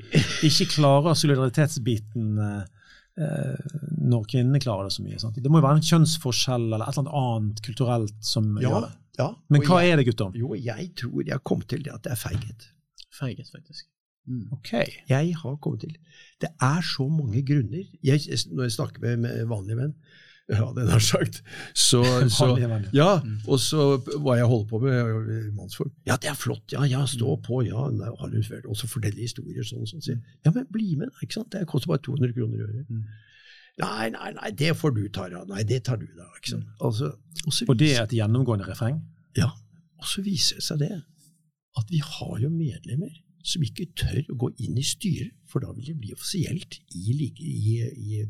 ikke klarer solidaritetsbiten eh, eh, når kvinnene klarer det så mye? Sant? Det må jo være en kjønnsforskjell eller et eller annet kulturelt som Ja, gjør det. Ja. Men hva jeg, er det, gutter? Jo, jeg tror jeg kom til det at det er feighet. Feighet, faktisk. Mm. Ok. Jeg har kommet til Det er så mange grunner. Jeg, når jeg snakker med, med vanlige menn, ja, den har sagt, så, så. Ja, og så hva jeg holder på med i mannsform. Ja, det er flott, ja, ja, stå på, ja, har du og så fortelle historier sånn, sånn. sier. Ja, men bli med, ikke sant, det koster bare 200 kroner i året. Mm. Nei, nei, nei, det får du, Tara. Nei, det tar du, da. ikke sant. Altså, og, Og det er et gjennomgående refreng? ja, og så viser det seg det at vi har jo medlemmer som ikke tør å gå inn i styret, for da vil det bli offisielt i, i, i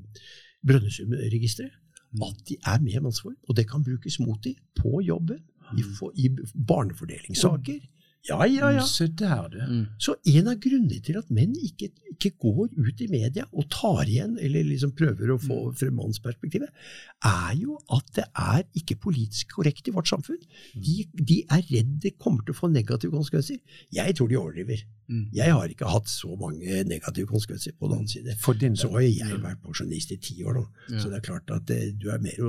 Brønnøysundregisteret at de er med i mannsform, og det kan brukes mot dem på jobben, i, for, i barnefordelingssaker. Ja, ja, ja. Se der, du. Mm. Så en av grunnene til at menn ikke, ikke går ut i media og tar igjen, eller liksom prøver å få frem mannsperspektivet, er jo at det er ikke politisk korrekt i vårt samfunn. De, de er redd det kommer til å få negative konsekvenser. Jeg tror de overdriver. Mm. Jeg har ikke hatt så mange negative konsekvenser på den annen side. For din Så har jeg vært pensjonist i ti år nå, Ja. så det er klart at eh, du er mer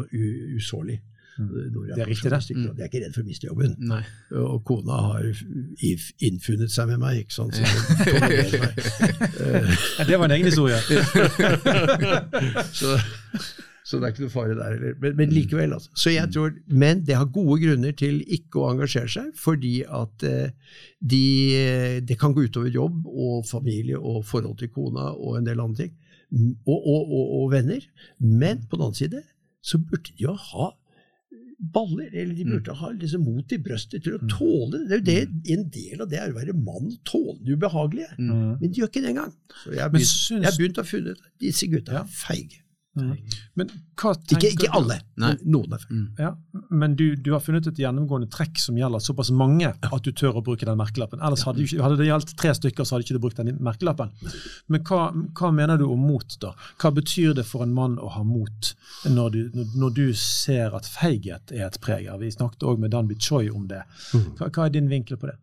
usårlig. Mm. når du Det er riktig, det. Mm. Jeg er ikke redd for å miste jobben. Nei. Og kona har innfunnet seg med meg, ikke sant. Det meg. Det var en egen historie. så, så det er ikke noe fare der heller. Men, men likevel, altså. Så jeg tror, men det har gode grunner til ikke å engasjere seg, fordi at eh, de, det kan gå utover jobb og familie og forhold til kona og en del andre ting. Og, og, og, og venner. Men på den annen side så burde de jo ha baller, eller de burde ha liksom mot i brøstet til å tåle det. Det er jo det, En del av det er å være mann, tåle det ubehagelige. Mm. Men de gjør ikke det engang. Så jeg har begynt, å funne ut at disse gutta er feige. Mm. Men hva tenker Ikke, ikke alle, Nei. men noen. Mm. Ja, men du, du har funnet et gjennomgående trekk som gjelder såpass mange at du tør å bruke den merkelappen. Ellers hadde, du ikke, hadde det gjeldt tre stykker, så hadde ikke du brukt den merkelappen. Men hva, hva mener du om mot, da? Hva betyr det for en mann å ha mot når du, når, når du ser at feighet er et preg? her? Vi snakket òg med Danby Choi om det. Hva, hva er din vinkel på det?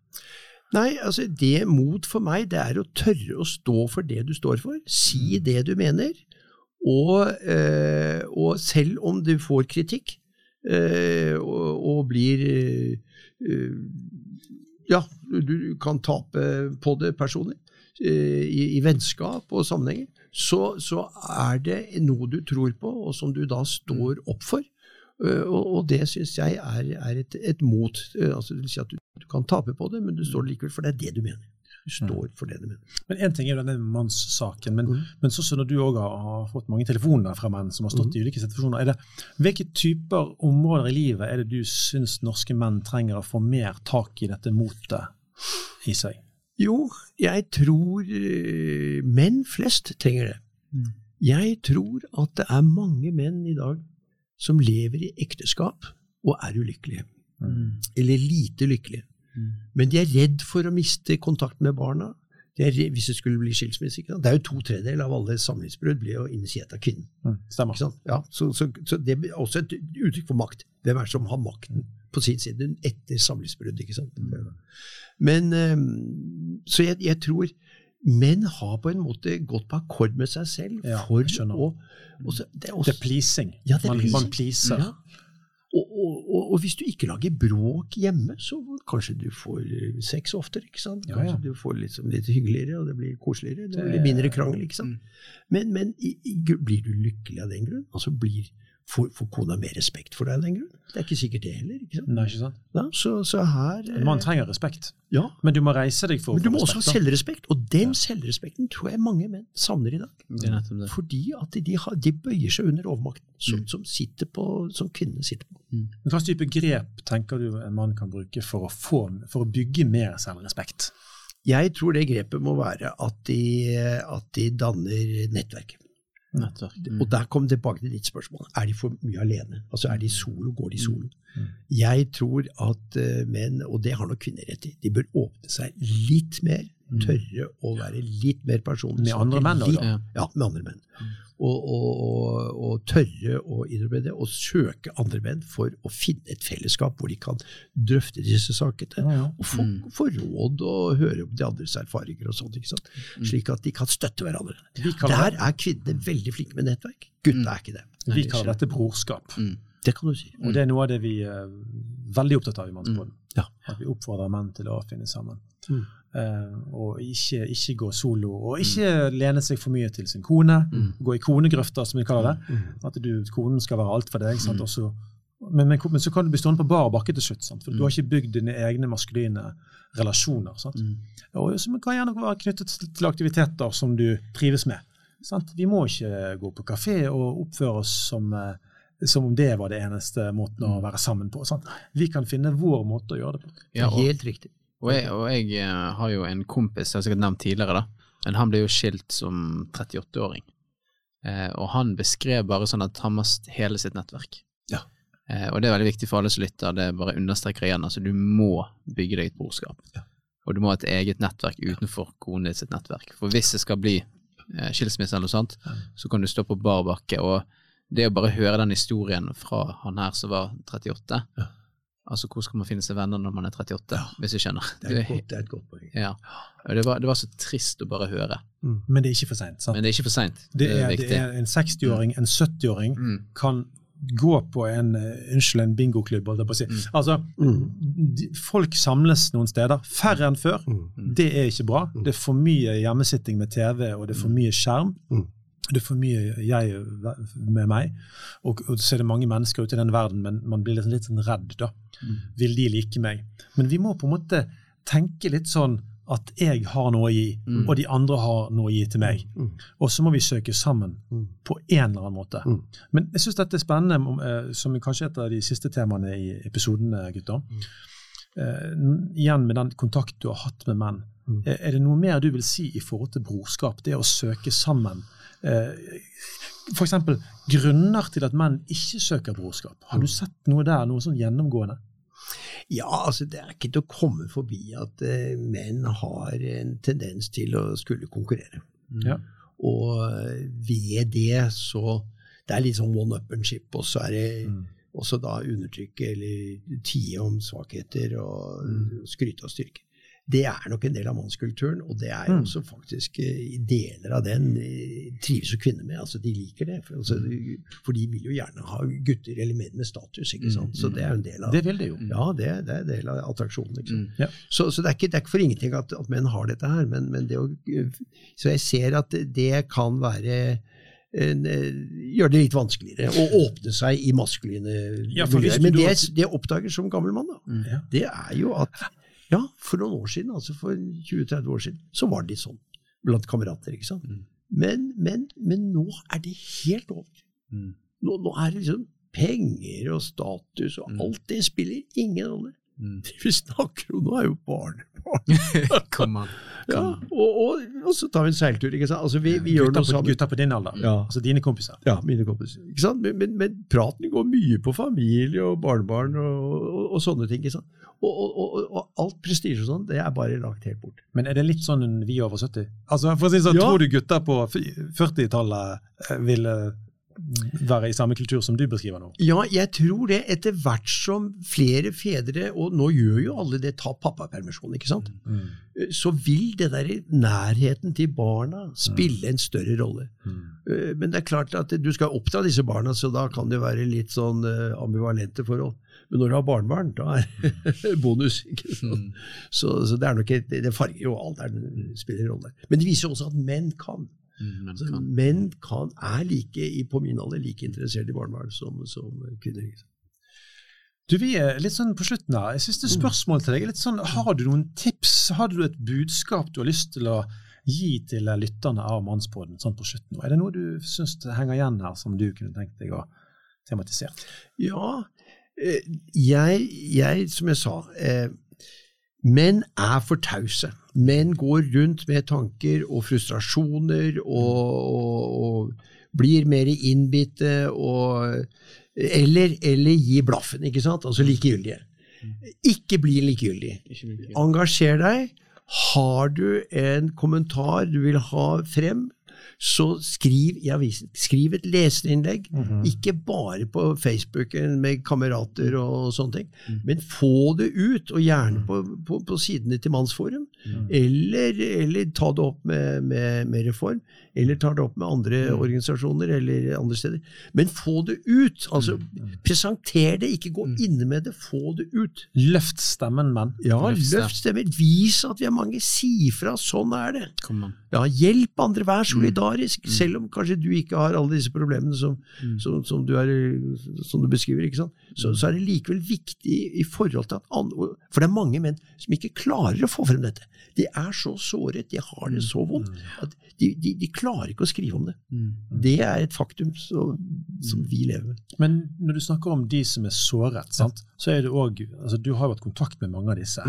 Nei, altså det mot for meg, det er å tørre å stå for det du står for. Si det du mener. Og, eh, og selv om du får kritikk, eh, og, og blir eh, Ja, du kan tape på det personlig, i, i vennskap og sammenhenger, så, så er det noe du tror på, og som du da står opp for. Og, og det syns jeg er, er et, et mot. Altså, det vil si at du, du kan tape på det, men du står likevel for det er det du mener. Står for det de mener. Men Én ting er jo denne mannssaken, men, Mm. men sånn som når du òg har, fått mange telefoner fra menn som har stått i ulike situasjoner, er det, hvilke typer områder i livet er det du syns norske menn trenger å få mer tak i dette motet i seg? Jo, jeg tror eh, menn flest trenger det. Mm. Jeg tror at det er mange menn i dag som lever i ekteskap og er ulykkelige. Mm. Eller lite lykkelige. Men de er redd for å miste kontakten med barna. De er hvis det skulle bli skilsmisse. Ikke sant? Det er jo to tredjedeler av alle samlivsbrudd blir jo initiert av kvinnen. Mm. Stemmer. Ja, så, så, så det er også et uttrykk for makt. Hvem er det som har makten på sin side etter samlivsbrudd? ikke sant? Men, eh, Så jeg, jeg tror menn har på en måte gått på akkord med seg selv Ja, for å og så, det er Det også, er pleasing. Ja, det er man, pleasing. man pleaser. Ja. Og, og, og, hvis du ikke lager bråk hjemme, så kanskje du får eh, sex oftere. ikke sant? Kanskje ja. du får sånn litt hyggeligere, og det blir koseligere. Det Det- blir mindre krangel. ikke sant? Mm. Men, men i, i, blir du lykkelig av den grunn? Altså blir, Får, får kona mer respekt for deg av den grunn? Det er ikke sikkert det heller. ikke sant? Nei, ikke sant? Ja, så, så her eh, En mann trenger respekt, Ja, men du må reise deg for å men du må må også ha selvrespekt, og den selvrespekten tror jeg mange menn savner i dag. Det er nettopp det. Fordi at de, har, de bøyer seg under overmakten som, Mm. som, sitter på, som kvinnene sitter på. Mm. Hva slags type grep tenker du en mann kan bruke for å, få, for å bygge mer selvrespekt? Jeg tror det grepet må være at de, at de danner nettverk. Nettverk. Mm. Og der kom tilbake til ditt spørsmål. Er de for mye alene? Altså Er de solo? Går de solo? Mm. Jeg tror at eh, menn, og det har nok kvinner rett i, de bør åpne seg litt mer. Tørre å være litt mer personlig. Med andre menn, Litt-? Ja, med andre menn. Og, og, og, og tørre å innrømme det, og søke andre menn for å finne et fellesskap hvor de kan drøfte disse sakene. Og få, Mm. få råd og høre om de andres erfaringer og sånt. ikke sant? Slik at de kan støtte hverandre. Kan Der er kvinnene veldig flinke med nettverk. Gutta er ikke det. Nei, vi kaller dette brorskap. Mm. Det kan du si. Og det er noe av det vi er veldig opptatt av i Mannspodden. Ja. At vi oppfordrer menn til å finne sammen. Mm. Eh, og ikke, ikke gå solo, og ikke lene seg for mye til sin kone. Gå i konegrøfter, som vi kaller det. At du, konen skal være alt for deg. Sant? Og så, men, men, men så kan du bli stående på bar bakke til slutt, sant? for du har ikke bygd dine egne maskuline relasjoner. Sant? Og som kan gjerne være knyttet til- til aktiviteter som du trives med. Sant? Vi må ikke gå på kafé og oppføre oss som, eh, som om det var det eneste måten å være sammen på. Sant? Vi kan finne vår måte å gjøre det på. Ja, og, Helt riktig. Og jeg, og jeg eh, har jo en kompis, jeg har sikkert nevnt tidligere, da, men han ble jo skilt som 38-åring. Eh, og han beskrev bare sånn at han mast hele sitt nettverk. Ja. Eh, og det er veldig viktig for alle som lytter, det bare understreker igjen. Altså, du må bygge deg et brorskap. Ja. Og du må ha et eget nettverk utenfor konen din sitt nettverk. For hvis det skal bli eh, skilsmisse eller noe sånt, så kan du stå på bar bakke. Og det å bare høre den historien fra han her som var 38 Ja. Altså, hvor skal man finne seg venner når man er 38, hvis du skjønner? Det er et godt, det er et godt poeng. Ja. Det, var, det var så trist å bare høre. Men det er ikke for seint. Men det er ikke for seint. Det er, viktig. det er en 60-åring, en 70-åring Mm. kan gå på en eh, unnskyld, en bingoklubb, holdt jeg på å si. Mm. Altså, de, folk samles noen steder. Færre enn før. Mm. Det er ikke bra. Det er for mye hjemmesitting med TV, og det er for mye skjerm. Mm. Det er for mye jeg med meg. Og, og så er det mange mennesker ute i den verden, men man blir litt, litt sånn redd, da. Vil de like meg? Men vi må på en måte tenke litt sånn at jeg har noe å gi, Mm. og de andre har noe å gi til meg. Mm. Og så må vi søke sammen Mm. på en eller annen måte. Mm. Men jeg syns dette er spennende, eh, som kanskje et av de siste temaene i episoden, eh, gutter. Eh, n- igjen med den kontakt du har hatt med menn. Mm. Eh, Er det noe mer du vil si i forhold til brorskap? Det å søke sammen. Eh, eksempel grunner til at menn ikke søker brorskap. Har du sett noe der, noe sånn gjennomgående? Ja, altså det er ikke til å komme forbi at eh, menn har en tendens til å skulle konkurrere. Ja. Og eh, ved det så Det er litt sånn one-upmanship, og så er det Mm. også da undertrykke eller tie om svakheter og Mm. skryte av styrke. Det er nok en del av mannskulturen, og det er jo Mm. også faktisk i deler av den eh, trives jo kvinner med. altså De liker det, for, altså, for de vil jo gjerne ha gutter eller menn med status. ikke sant? Så det er jo en del av Det vil de jo. ja, det, det er en del av attraksjonen. Liksom. Mm. Ja. Så, så det, er ikke, det er ikke for ingenting at, at menn har dette her. Men, men det å, så jeg ser at det kan være en, eh, det litt vanskeligere å åpne seg i maskuline Ja, miljøer. Men det, det jeg oppdager som gammel mann, da, Mm. Ja. det er jo at ja, for noen år siden, altså for 20-30 år siden, så var det litt sånn blant kamerater. ikke sant? Mm. Men, men, men nå er det helt over. Mm. Nå, nå er det liksom penger og status og Mm. alt det spiller ingen rolle. Mm. Det vi snakker om nå, er jo barnebarn. Kom an. Ja, og, og, og så tar vi en seiltur. ikke sant? Altså, vi, vi gjør noe sammen. Gutta på din alder. Ja. Altså dine kompiser. Ja, mine kompiser. Ikke sant? Men, men, men praten går mye på familie og barnebarn og, og, sånne ting. ikke sant? Og, alt prestisje og sånn, det er bare lagt helt bort. Men er det litt sånn vi over 70? Altså, for å si sånn. Tror du gutter på 40-tallet eh, ville være i samme kultur som du beskriver nå? Ja, jeg tror det etter hvert som flere fedre, og nå gjør jo alle det, tar pappapermisjon, ikke sant? Mm. Så vil det der nærheten til barna spille en større rolle. Mm. Eh, Men det er klart at du skal oppdra disse barna, så da kan det være litt sånn eh, ambivalente forhold. Men når du har barnebarn, da er bonus. ikke sant? Mm. Så, så det er nok et, det farger jo alderen, spiller en rolle. Men det viser også at menn kan. Mm, men Så kan. menn kan, er like, på min alder like interessert i barnevern som, som kvinner. Du, Vi er litt sånn på slutten her. Siste spørsmål til deg. er litt sånn, Har du noen tips? Har du et budskap du har lyst til å gi til lytterne av Mannspodden sånn på slutten? Er det noe du syns henger igjen her, som du kunne tenkt deg å tematisere? Ja, eh, jeg, jeg som jeg sa eh, Menn er for tause. Menn går rundt med tanker og frustrasjoner og, og, og blir mer innbitte og eller, eller gi blaffen, ikke sant? Altså likegyldige. Ikke bli likegyldig. Engasjer deg. Har du en kommentar du vil ha frem, så skriv i avisen. Skriv et leserinnlegg. Ikke bare på Facebooken med kamerater og sånne ting, men få det ut, og gjerne på, på, på sidene til Mannsforum. Eller, eller ta det opp med, med, med Reform, eller ta det opp med andre organisasjoner eller andre steder. Men få det ut! altså Presenter det, ikke gå inne med det, få det ut. Løft stemmen, menn. Ja, Løft stemmen. Vis at vi er mange. Si fra. Sånn er det. Ja, hjelp andre, vær solidarisk, selv om kanskje du ikke har alle disse problemene som, som, som, du, er, som du beskriver. ikke sant? Så, så er det likevel viktig i forhold til at andre, For det er mange menn som ikke klarer å få frem dette. De er så såret, de har det så vondt, at de, de, de klarer ikke å skrive om det. Det er et faktum så, som vi lever med. Men når du snakker om de som er såret, sant, så er det òg altså, Du har jo hatt kontakt med mange av disse.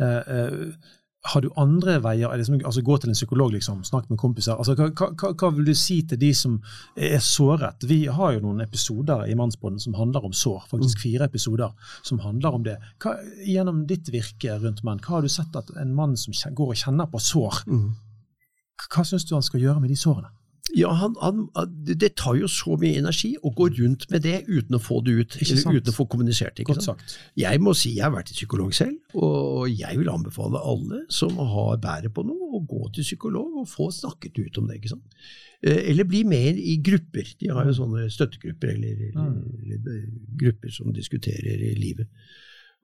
Eh, eh, har du andre veier? Er det som, altså Gå til en psykolog, liksom, snakk med kompiser. Altså, hva, hva, hva vil du si til de som er såret? Vi har jo noen episoder i Mannsbånden som handler om sår. Faktisk fire episoder som handler om det. Hva, gjennom ditt virke rundt menn, hva har du sett at en mann som går og kjenner på sår, hva syns du han skal gjøre med de sårene? Ja, han, han, Det tar jo så mye energi å gå rundt med det uten å få det ut, eller uten å få kommunisert det. Jeg må si jeg har vært psykolog selv, og jeg vil anbefale alle som har bæret på noe, å gå til psykolog og få snakket ut om det. ikke sant? Eh, Eller bli med i grupper. De har jo sånne støttegrupper eller, eller, eller grupper som diskuterer livet.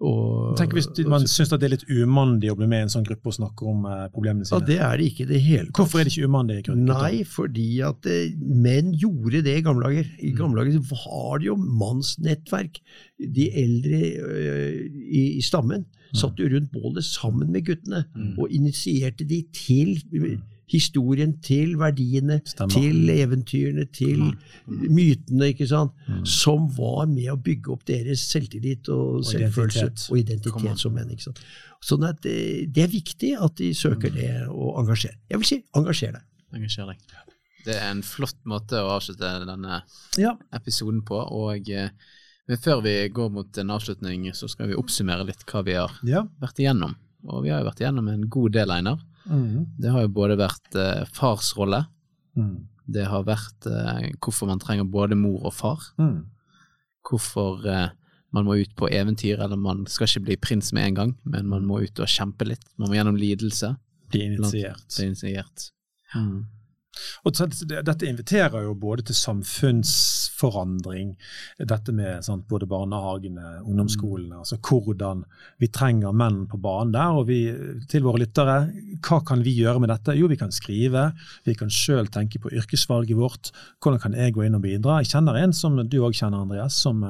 Og, Tenk hvis man syns det er litt umandig å bli med i en sånn gruppe og snakke om eh, problemene ja, det er det ikke i det hele tatt. Hvorfor er det ikke umandig? Nei, fordi at eh, menn gjorde det i gamle dager. I gamle dager var det jo mannsnettverk. De eldre øh, i, i stammen satt jo rundt bålet sammen med guttene og initierte de til historien, til verdiene, Stemmer. til eventyrene, til mytene, ikke sant? som var med å bygge opp deres selvtillit og, selvfølelse identitet. og identitet som menn. ikke sant? Sånn at det, det er viktig at de søker det og engasjerer. Jeg vil si engasjer deg. Engasjer deg. Det er en flott måte å avslutte denne Ja. episoden på. og eh, Men før vi går mot en avslutning, så skal vi oppsummere litt hva vi har ja. vært igjennom. Og vi har jo vært igjennom en god del, Einar. Mm. Det har jo både vært eh, fars rolle, Mm. det har vært eh, hvorfor man trenger både mor og far, Mm. hvorfor eh, man må ut på eventyr, eller man skal ikke bli prins med en gang, men man må ut og kjempe litt. Man må gjennom lidelse. Bli initiert. Blant, bli initiert. Og Dette inviterer jo både til samfunnsforandring, dette med sant, både barnehagene, ungdomsskolene, altså hvordan vi trenger menn på banen der. Og vi, til våre lyttere, hva kan vi gjøre med dette? Jo, vi kan skrive, vi kan sjøl tenke på yrkesvalget vårt. Hvordan kan jeg gå inn og bidra? Jeg kjenner en som du òg kjenner, Andreas, som,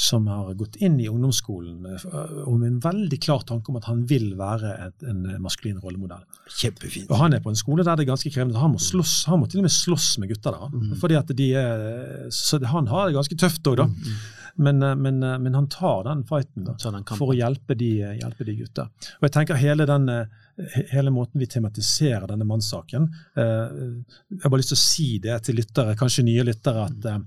som har gått inn i ungdomsskolen eh, og med en veldig klar tanke om at han vil være et, en maskulin rollemodell. Kjempefint. Og han er på en skole der det er ganske krevende. Han må, slåss, han må til og med slåss med gutter der. Mm. Fordi at de er, så han har det ganske tøft òg, da. Men, eh, men, eh, men han tar den fighten da, for å hjelpe de, hjelpe de gutta. Og jeg tenker hele, den, eh, hele måten vi tematiserer denne mannssaken eh, Jeg har bare lyst til å si det til lyttere, kanskje nye lyttere, at eh,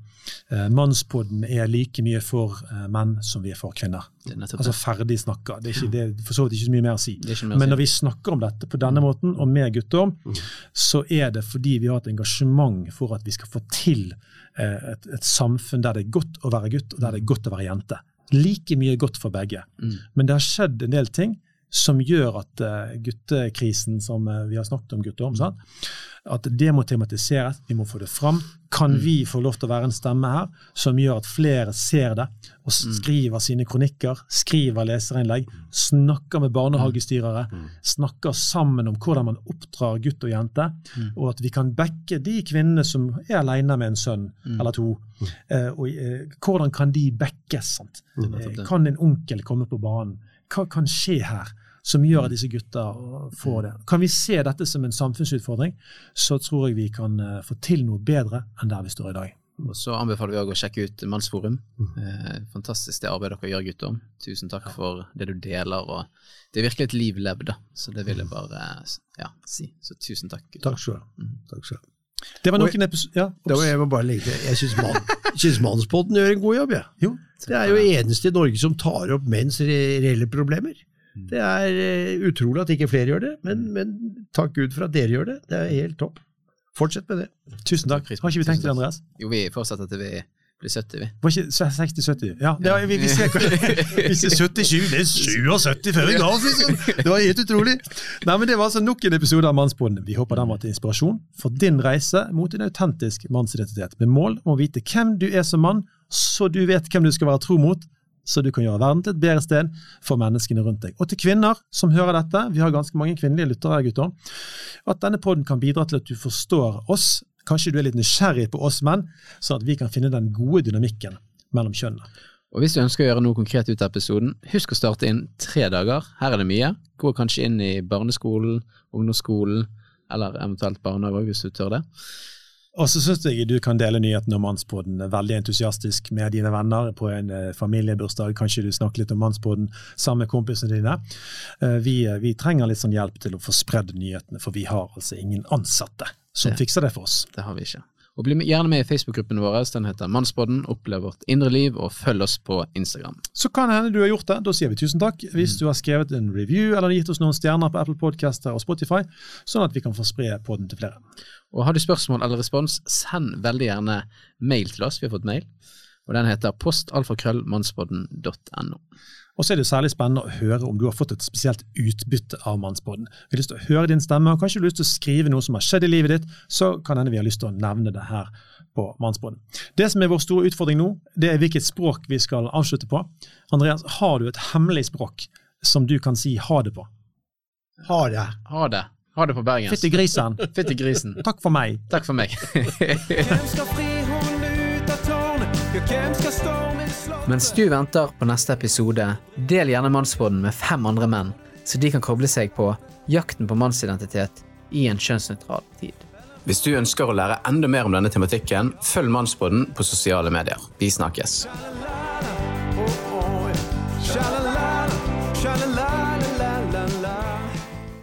eh, Mannspodden er like mye for menn som vi er for kvinner. Er Altså ferdig snakka. Det er ikke, det er for så vidt ikke så mye mer å si. Men når vi snakker om dette på denne måten, og med gutter, så er det fordi vi har et engasjement for at vi skal få til et, et samfunn der det er godt å være gutt, og der det er godt å være jente. Like mye godt for begge. Mm. Men det har skjedd en del ting som gjør at uh, guttekrisen som uh, vi har snakket om, gutter om, sant? at det må tematiseres, vi må få det fram. Kan vi få lov til å være en stemme her som gjør at flere ser det, og skriver sine kronikker, skriver leserinnlegg, snakker med barnehagestyrere, snakker sammen om hvordan man oppdrar gutt og jente, og at vi kan backe de kvinnene som er alene med en sønn eller to. Eh, og eh, Hvordan kan de backes? Eh, kan en onkel komme på banen? Hva kan skje her? Som gjør at disse gutta får det. Kan vi se dette som en samfunnsutfordring, så tror jeg vi kan eh, få til noe bedre enn der vi står i dag. Og Så anbefaler vi òg å sjekke ut Mannsforum. Eh, fantastisk det arbeidet dere gjør, gutter. Tusen takk for det du deler. og Det er virkelig et liv levd, da. Så det vil jeg bare ja, si. Så tusen takk. gutter. Takk skal du ha. Det var noen episoder ja, jeg må bare legge til, jeg syns synes Mannspodden gjør en god jobb, jeg. Ja. Det er jo eneste i Norge som tar opp menns reelle problemer. Det er eh, utrolig at ikke flere gjør det, men, men takk Gud for at dere gjør det. Det er helt topp. Fortsett med det. tusen takk. Har ikke vi tenkt det, Andreas? Jo, vi fortsetter til vi blir 70, vi. Var ikke 60-70? Ja, ja. ja vi, vi ser hva Hvis det er 77, det er 77 før i dag, liksom. Det var helt utrolig. Nei, men Det var altså nok en episode av Mannsbonden. Vi håper den var til inspirasjon for din reise mot en autentisk mannsidentitet, med mål om å vite hvem du er som mann, så du vet hvem du skal være tro mot, så du kan gjøre verden til et bedre sted for menneskene rundt deg. Og til kvinner som hører dette, vi har ganske mange kvinnelige lyttere, gutter, at denne podden kan bidra til at du forstår oss. Kanskje du er litt nysgjerrig på oss menn, sånn at vi kan finne den gode dynamikken mellom kjønnene. Og hvis du ønsker å gjøre noe konkret ut av episoden, husk å starte inn tre dager. Her er det mye. Gå kanskje inn i barneskolen, ungdomsskolen, eller eventuelt barnehage hvis du tør det. Og så syns jeg du kan dele nyheten om Mannspodden veldig entusiastisk med dine venner på en eh, familiebursdag. Kanskje du snakker litt om Mannspodden sammen med kompisene dine. Eh, vi, vi trenger litt sånn hjelp til å få spredd nyhetene, for vi har altså ingen ansatte som Det- fikser det for oss. Det har vi ikke. Og bli gjerne med i Facebook-gruppen vår. Den heter Mannspodden. Opplev vårt indre liv, og følg oss på Instagram. Så kan det hende du har gjort det. Da sier vi tusen takk. Hvis du har skrevet en review eller gitt oss noen stjerner på Apple Podcaster og Spotify, sånn at vi kan få spre podden til flere. Og har du spørsmål eller respons, send veldig gjerne mail til oss. Vi har fått mail. Og den heter postalfakrøllmannspodden.no. Og så er det særlig spennende å høre om du har fått et spesielt utbytte av Mannsbåten. Vi har lyst til å høre din stemme, og kanskje du har lyst til å skrive noe som har skjedd i livet ditt, så kan hende vi har lyst til å nevne det her på Mannsbåten. Det som er vår store utfordring nå, det er hvilket språk vi skal avslutte på. Andreas, har du et hemmelig språk som du kan si ha det på? Ha det. Ha det. Ha det på bergensk. Fytti grisen. Fytti grisen. Takk for meg. Takk for meg. Hvem skal fri hunden ut av tårnet? Ja, hvem skal slå? Mens du venter på neste episode, del gjerne Mannspodden med fem andre menn, så de kan koble seg på jakten på mannsidentitet i en kjønnsnøytral tid. Hvis du ønsker å lære enda mer om denne tematikken, følg Mannspodden på sosiale medier. Vi snakkes.